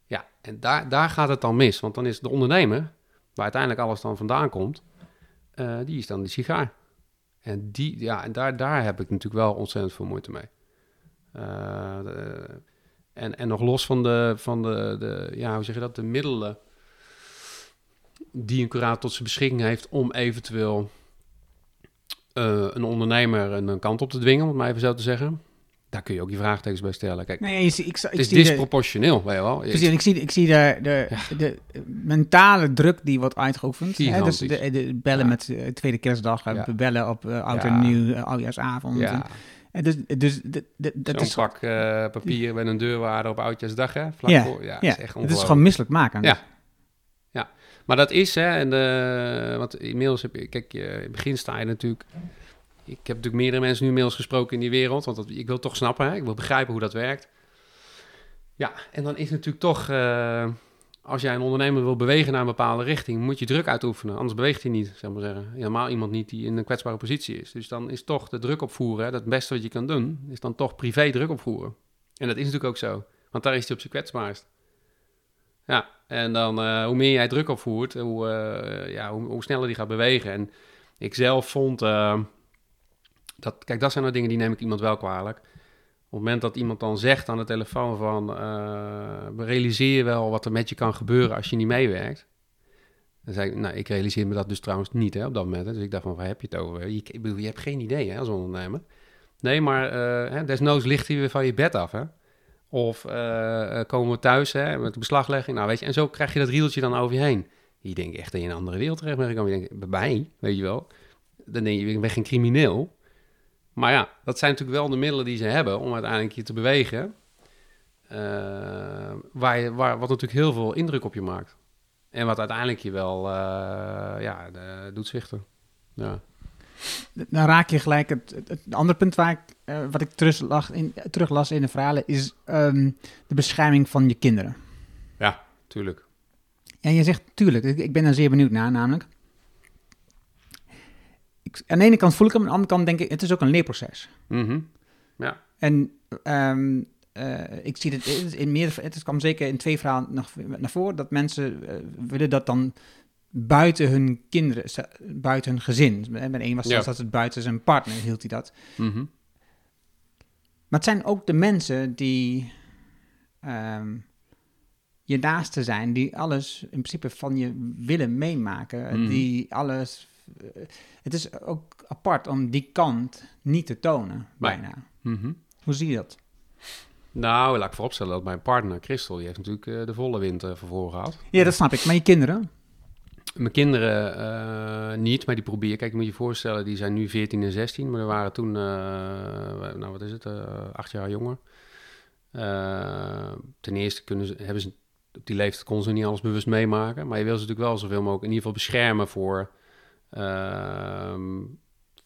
Ja, en daar, daar gaat het dan mis. Want dan is de ondernemer, waar uiteindelijk alles dan vandaan komt... eh, die is dan de sigaar. En, die, ja, en daar, daar heb ik natuurlijk wel ontzettend veel moeite mee. Eh, en, en nog los van de, van de, de, ja, hoe zeg je dat, de middelen die een curator tot zijn beschikking heeft om eventueel eh, een ondernemer een, een kant op te dwingen, om het maar even zo te zeggen. Daar kun je ook je vraagtekens bij stellen. Kijk, nee, ik, ik, het is zie de- disproportioneel, weet je wel. Precies, ik zie, ik zie de, de, de mentale druk die wordt uitgeoefend. Hè? Dus de, de bellen Ja. met eh, tweede kerstdag, eh, Ja. bellen op eh, oud Ja. en nieuw, eh, oudjaarsavond. Ja, En, En dus, dus dat is, pak eh, papier met een deurwaarder op Oudjaarsdag, hè? Vlak Ja, voor. Ja, ja, is echt het is gewoon misselijk maken. Ja. Maar dat is, hè, en eh, want inmiddels heb je, kijk, je, in het begin sta je natuurlijk. Ik heb natuurlijk meerdere mensen nu inmiddels gesproken in die wereld, want dat, ik wil toch snappen, hè, ik wil begrijpen hoe dat werkt. Ja, en dan is natuurlijk toch, eh, als jij een ondernemer wil bewegen naar een bepaalde richting, moet je druk uitoefenen, anders beweegt hij niet, zeg maar zeggen. Helemaal iemand niet die in een kwetsbare positie is. Dus dan is toch de druk opvoeren, hè, dat het beste wat je kan doen, is dan toch privé druk opvoeren. En dat is natuurlijk ook zo, want daar is hij op zijn kwetsbaarst. Ja, en dan eh, hoe meer jij druk opvoert, hoe, eh, ja, hoe, hoe sneller die gaat bewegen. En ik zelf vond dat, kijk, dat zijn nou dingen die neem ik iemand wel kwalijk. Op het moment dat iemand dan zegt aan de telefoon van, eh, realiseer je wel wat er met je kan gebeuren als je niet meewerkt. Dan zei ik, nou, ik realiseer me dat dus trouwens niet hè, op dat moment. Hè. Dus ik dacht van, waar heb je het over? Je, ik bedoel, je hebt geen idee hè, als ondernemer. Nee, maar eh, hè, desnoods ligt hij weer van je bed af. Hè. Of eh, komen we thuis hè, met de beslaglegging. Nou, weet je, en zo krijg je dat rieltje dan over je heen. Je denkt echt je in een andere wereld terecht bent. Je bij mij, weet je wel. Dan denk je, ik ben geen crimineel. Maar ja, dat zijn natuurlijk wel de middelen die ze hebben om uiteindelijk je te bewegen. Eh, waar je, waar, wat natuurlijk heel veel indruk op je maakt. En wat uiteindelijk je wel eh, ja, de- doet zwichten. Ja. Dan raak je gelijk het, het, het andere punt waar ik, eh, wat ik teruglas in, teruglas in de verhalen is ehm, de bescherming van je kinderen. ja, tuurlijk. En je zegt, tuurlijk, ik, ik ben daar zeer benieuwd naar, namelijk. Ik, aan de ene kant voel ik hem, aan de andere kant denk ik, het is ook een leerproces. Mhm. Ja, En ehm, eh, ik zie het in meer, het kwam zeker in twee verhalen nog naar voren, dat mensen eh, willen dat dan buiten hun kinderen, buiten hun gezin. Bij een was Ja. zelfs dat het buiten zijn partner hield hij dat. Mhm. Maar het zijn ook de mensen die ehm, je naaste zijn, die alles in principe van je willen meemaken, Mhm. die alles. Eh, het is ook apart om die kant niet te tonen, Nee. bijna. Mhm. Hoe zie je dat? Nou, laat ik vooropstellen dat mijn partner, Christel, die heeft natuurlijk eh, de volle wind uh, voor gehad. Ja, dat snap ik. Maar je kinderen? Mijn kinderen niet, maar die probeer. Kijk, je moet je voorstellen, die zijn nu 14 en 16, maar er waren toen, nou wat is het, acht jaar jonger. Ten eerste kunnen ze, hebben ze, op die leeftijd konden ze niet alles bewust meemaken, maar je wil ze natuurlijk wel zoveel mogelijk in ieder geval beschermen voor, ehm,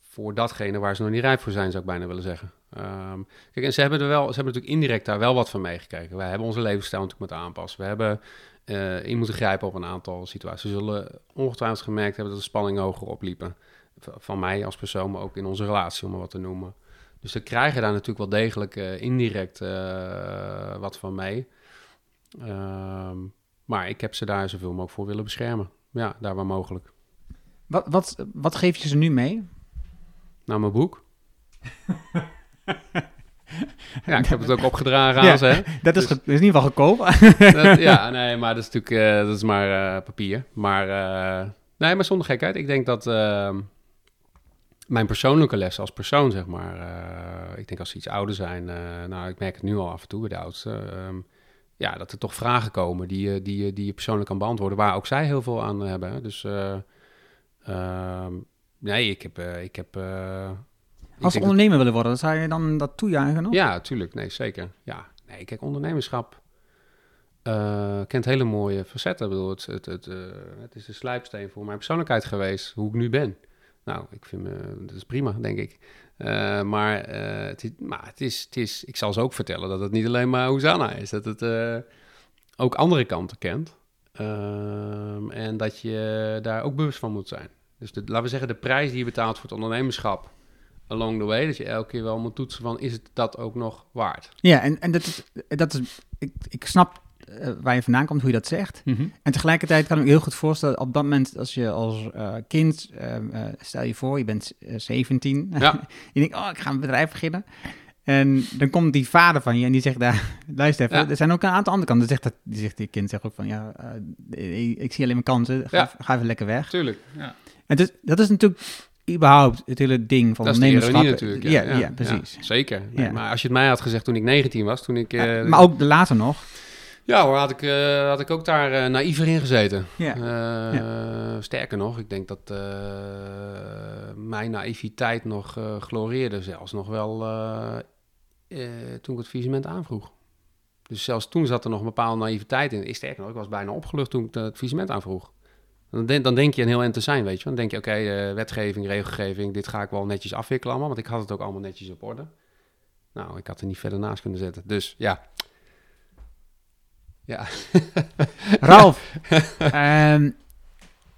voor datgene waar ze nog niet rijp voor zijn, zou ik bijna willen zeggen. Ehm, kijk, en ze hebben er wel, ze hebben natuurlijk indirect daar wel wat van meegekregen. Wij hebben onze levensstijl natuurlijk moeten aanpassen. We hebben eh, in moeten grijpen op een aantal situaties. We zullen ongetwijfeld gemerkt hebben dat de spanningen hoger opliepen. Van mij als persoon, maar ook in onze relatie, om maar wat te noemen. Dus we krijgen daar natuurlijk wel degelijk eh, indirect eh, wat van mee. Ehm, maar ik heb ze daar zoveel mogelijk voor willen beschermen. Ja, daar waar mogelijk. Wat, wat, wat geef je ze nu mee? Nou, mijn boek. ja, ik heb het ook opgedragen Ja. aan ze. hè. Dat is, Dus- is in ieder geval goedkoop. Dat- ja, nee, maar dat is natuurlijk eh, dat is maar eh, papier. Maar eh, nee, maar zonder gekheid. Ik denk dat eh, mijn persoonlijke lessen als persoon, zeg maar. eh, ik denk als ze iets ouder zijn, eh, nou, ik merk het nu al af en toe bij de oudste. ehm, ja, dat er toch vragen komen die, je- die, je- die je persoonlijk kan beantwoorden, waar ook zij heel veel aan hebben. Dus eh, ehm, nee, ik heb. eh, ik heb eh, ik Als dat- ondernemer willen worden, zou je dan dat toejuichen nog? ja, tuurlijk. Nee, zeker. Ja, nee, kijk, ondernemerschap eh, kent hele mooie facetten. Ik bedoel, het, het, het, het is de slijpsteen voor mijn persoonlijkheid geweest, hoe ik nu ben. Nou, ik vind me, dat is prima, denk ik. Maar, het is, maar het, is, het is, ik zal ze ook vertellen dat het niet alleen maar Hosanna is. Dat het ook andere kanten kent. Ehm, en dat je daar ook bewust van moet zijn. Dus de, laten we zeggen, de prijs die je betaalt voor het ondernemerschap along the way. Dat je elke keer wel moet toetsen van, is het dat ook nog waard? Ja, en, en dat is, dat is ik, ik snap eh, waar je vandaan komt, hoe je dat zegt. En tegelijkertijd kan ik me heel goed voorstellen, op dat moment als je als eh, kind, eh, stel je voor, je bent eh, 17, Ja. je denkt, oh, ik ga een bedrijf beginnen. En dan komt die vader van je en die zegt daar, luister even, Ja. er zijn ook een aantal andere kanten. Dan zegt dat, die, zegt, die kind zegt ook van, ja, eh, ik zie alleen maar kansen, ga, Ja. ga even lekker weg. Tuurlijk, ja. En dus, dat is natuurlijk überhaupt het hele ding van Dat ondernemerschap. ironie natuurlijk. Ja, ja, precies. zeker. Nee, Ja. Maar als je het mij had gezegd toen ik 19 was, toen ik... eh, maar ook later nog. Ja hoor, had ik, eh, had ik ook daar eh, naïver in gezeten. Ja. Sterker nog, ik denk dat mijn naïviteit nog gloreerde zelfs nog wel eh, toen ik het visement aanvroeg. Dus zelfs toen zat er nog een bepaalde naïviteit in. Ik sterker nog, ik was bijna opgelucht toen ik het visement aanvroeg. Dan denk, dan denk je een heel eind te zijn, weet je. wel. Dan denk je, oké, eh, wetgeving, regelgeving, dit ga ik wel netjes afwikkelen allemaal. Want ik had het ook allemaal netjes op orde. Nou, ik had er niet verder naast kunnen zetten. Dus ja. Ja. Ralf, ehm,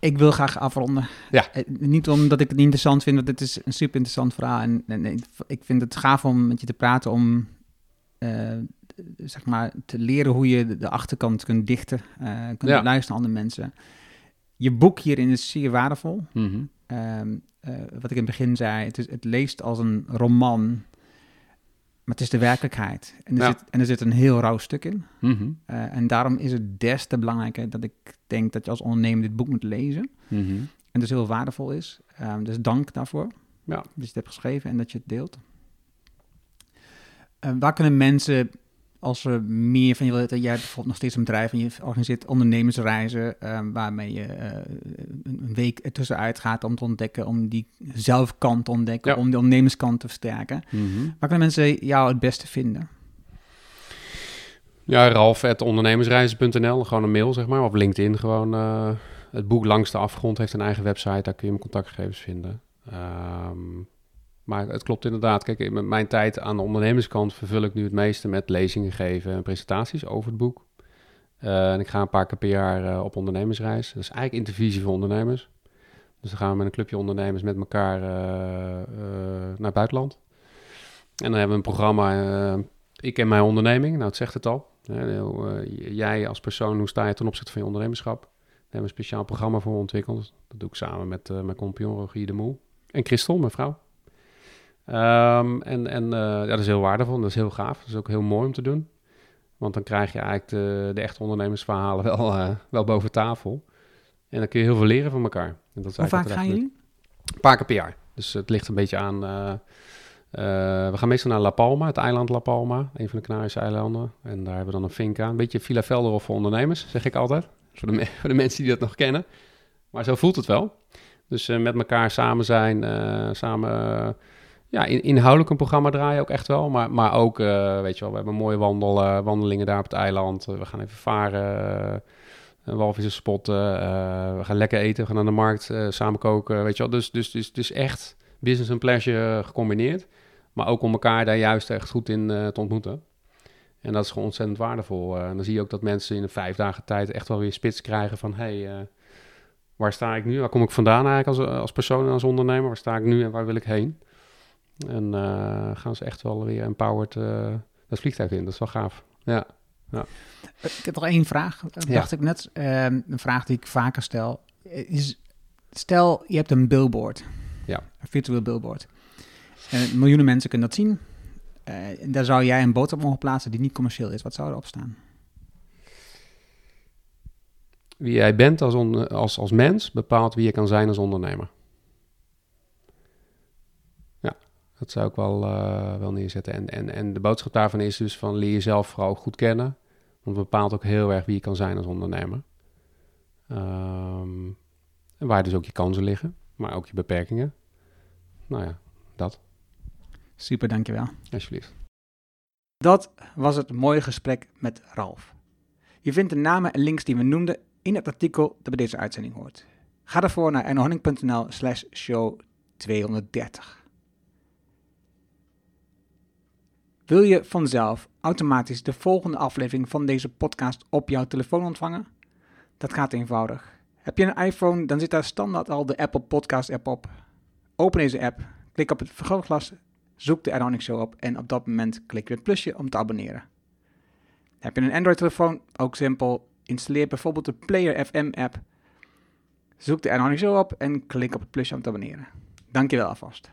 ik wil graag afronden. Ja. Eh, niet omdat ik het niet interessant vind, want het is een super interessant verhaal. En, en ik- vind het gaaf om met je te praten, om eh, zeg maar te leren hoe je de, achterkant kunt dichten, eh kunt Ja. luisteren naar andere mensen. Je boek hierin is zeer waardevol. Mhm. Ehm, eh, wat ik in het begin zei, het, is, het leest als een roman, maar het is de werkelijkheid. En er, Ja. zit, en er zit een heel rauw stuk in. Mhm. Eh, en daarom is het des te belangrijker dat ik denk dat je als ondernemer dit boek moet lezen. Mhm. En dus heel waardevol is. Ehm, dus dank daarvoor. Ja. Dat je het hebt geschreven en dat je het deelt. Eh, waar kunnen mensen, als ze meer van je willen, jij hebt bijvoorbeeld nog steeds een bedrijf en je organiseert ondernemersreizen, ehm, waarmee je eh, een week ertussenuit gaat om te ontdekken, om die zelfkant te ontdekken, Ja. om de ondernemerskant te versterken. Mhm. Waar kunnen mensen jou het beste vinden? Ja, ralf.ondernemersreizen.nl, gewoon een mail zeg maar, of LinkedIn gewoon. eh, het boek Langs de Afgrond heeft een eigen website, daar kun je mijn contactgegevens vinden. Ehm, maar het klopt inderdaad, kijk, in mijn tijd aan de ondernemerskant vervul ik nu het meeste met lezingen geven en presentaties over het boek. Eh, en ik ga een paar keer per jaar eh, op ondernemersreis. Dat is eigenlijk intervisie voor ondernemers. Dus dan gaan we met een clubje ondernemers met elkaar eh, naar het buitenland. En dan hebben we een programma, ik ken mijn onderneming, nou het zegt het al. Jij als persoon, hoe sta je ten opzichte van je ondernemerschap? Daar hebben we een speciaal programma voor ontwikkeld. Dat doe ik samen met mijn compagnon Rogier de Moel. En Christel, mijn vrouw. Ehm, en en eh, ja, dat is heel waardevol dat is heel gaaf. Dat is ook heel mooi om te doen. Want dan krijg je eigenlijk de, de echte ondernemersverhalen wel, eh, wel boven tafel. En dan kun je heel veel leren van elkaar. En dat is Hoe vaak gaan jullie? een paar keer per jaar. Dus het ligt een beetje aan. eh, we gaan meestal naar La Palma, het eiland La Palma, een van de Canarische eilanden. En daar hebben we dan een finca. Een beetje Villa Velderhof voor ondernemers, zeg ik altijd. Voor de, voor de mensen die dat nog kennen. Maar zo voelt het wel. Dus met elkaar samen zijn, samen ja, in, inhoudelijk een programma draaien ook echt wel. Maar, maar ook, eh, weet je wel, we hebben mooie wandel, eh, wandelingen daar op het eiland. Eh, we gaan even varen, walvissen spotten. we gaan lekker eten, we gaan naar de markt, samen koken, weet je wel. Dus, dus, dus, dus echt business en pleasure gecombineerd. Maar ook om elkaar daar juist echt goed in te ontmoeten. En dat is gewoon ontzettend waardevol. En dan zie je ook dat mensen in een vijf dagen tijd echt wel weer spits krijgen van... hey, waar sta ik nu? Waar kom ik vandaan eigenlijk als, als persoon en als ondernemer? Waar sta ik nu en waar wil ik heen? En eh, gaan ze echt wel weer empowered eh dat vliegtuig in. Dat is wel gaaf. Ja. Eh, Ik heb nog één vraag, eh, Ja. dacht ik net. Ehm, een vraag die ik vaker stel. Eh, Is, stel, je hebt een billboard. Ja. Een virtueel billboard. En miljoenen mensen kunnen dat zien. Eh, en daar zou jij een boodschap mogen plaatsen die niet commercieel is. Wat zou erop staan? Wie jij bent als, on- als, als mens bepaalt wie je kan zijn als ondernemer. Ja, dat zou ik wel, eh, wel neerzetten. En, en, en de boodschap daarvan is dus van leer jezelf vooral goed kennen. Want het bepaalt ook heel erg wie je kan zijn als ondernemer. Ehm, en waar dus ook je kansen liggen, maar ook je beperkingen. Nou ja, dat, Super, dankjewel. alsjeblieft. Dat was het mooie gesprek met Ralf. Je vindt de namen en links die we noemden in het artikel dat bij deze uitzending hoort. Ga daarvoor naar ernohanning.nl slash show 230. Wil je vanzelf automatisch de volgende aflevering van deze podcast op jouw telefoon ontvangen? Dat gaat eenvoudig. Heb je een iPhone, dan zit daar standaard al de Apple Podcast app op. Open deze app, klik op het vergrootglas, zoek de Ernohanning Show op en op dat moment klik je het plusje om te abonneren. Heb je een Android-telefoon? Ook simpel. Installeer bijvoorbeeld de Player FM app. Zoek de Ernohanning Show op en klik op het plusje om te abonneren. Dankjewel alvast.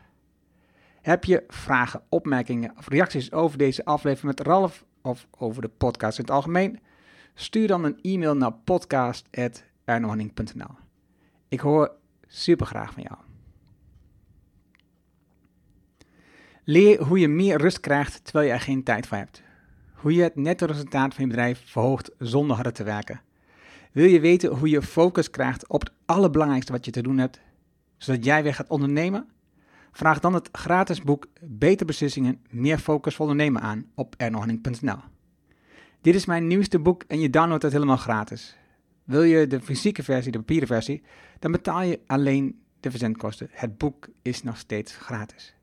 Heb je vragen, opmerkingen of reacties over deze aflevering met Ralf of over de podcast in het algemeen? Stuur dan een e-mail naar podcast.ernohanning.nl Ik hoor super graag van jou. Leer hoe je meer rust krijgt terwijl je er geen tijd voor hebt. hoe je het netto resultaat van je bedrijf verhoogt zonder harder te werken? Wil je weten hoe je focus krijgt op het allerbelangrijkste wat je te doen hebt, zodat jij weer gaat ondernemen? Vraag dan het gratis boek Beter Beslissingen, Meer Focus Ondernemen aan op ernohanning.nl. Dit is mijn nieuwste boek en je downloadt het helemaal gratis. Wil je de fysieke versie, de papieren versie, dan betaal je alleen de verzendkosten. Het boek is nog steeds gratis.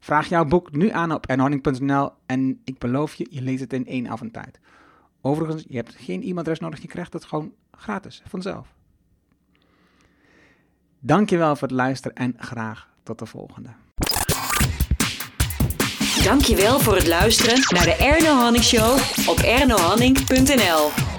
Vraag jouw boek nu aan op ernohanning.nl en ik beloof je, je leest het in één avondtijd. Overigens, je hebt geen e-mailadres nodig, je krijgt het gewoon gratis, vanzelf. Dankjewel voor het luisteren en graag tot de volgende. Dankjewel voor het luisteren naar de Erno Hanning Show op ernohanning.nl.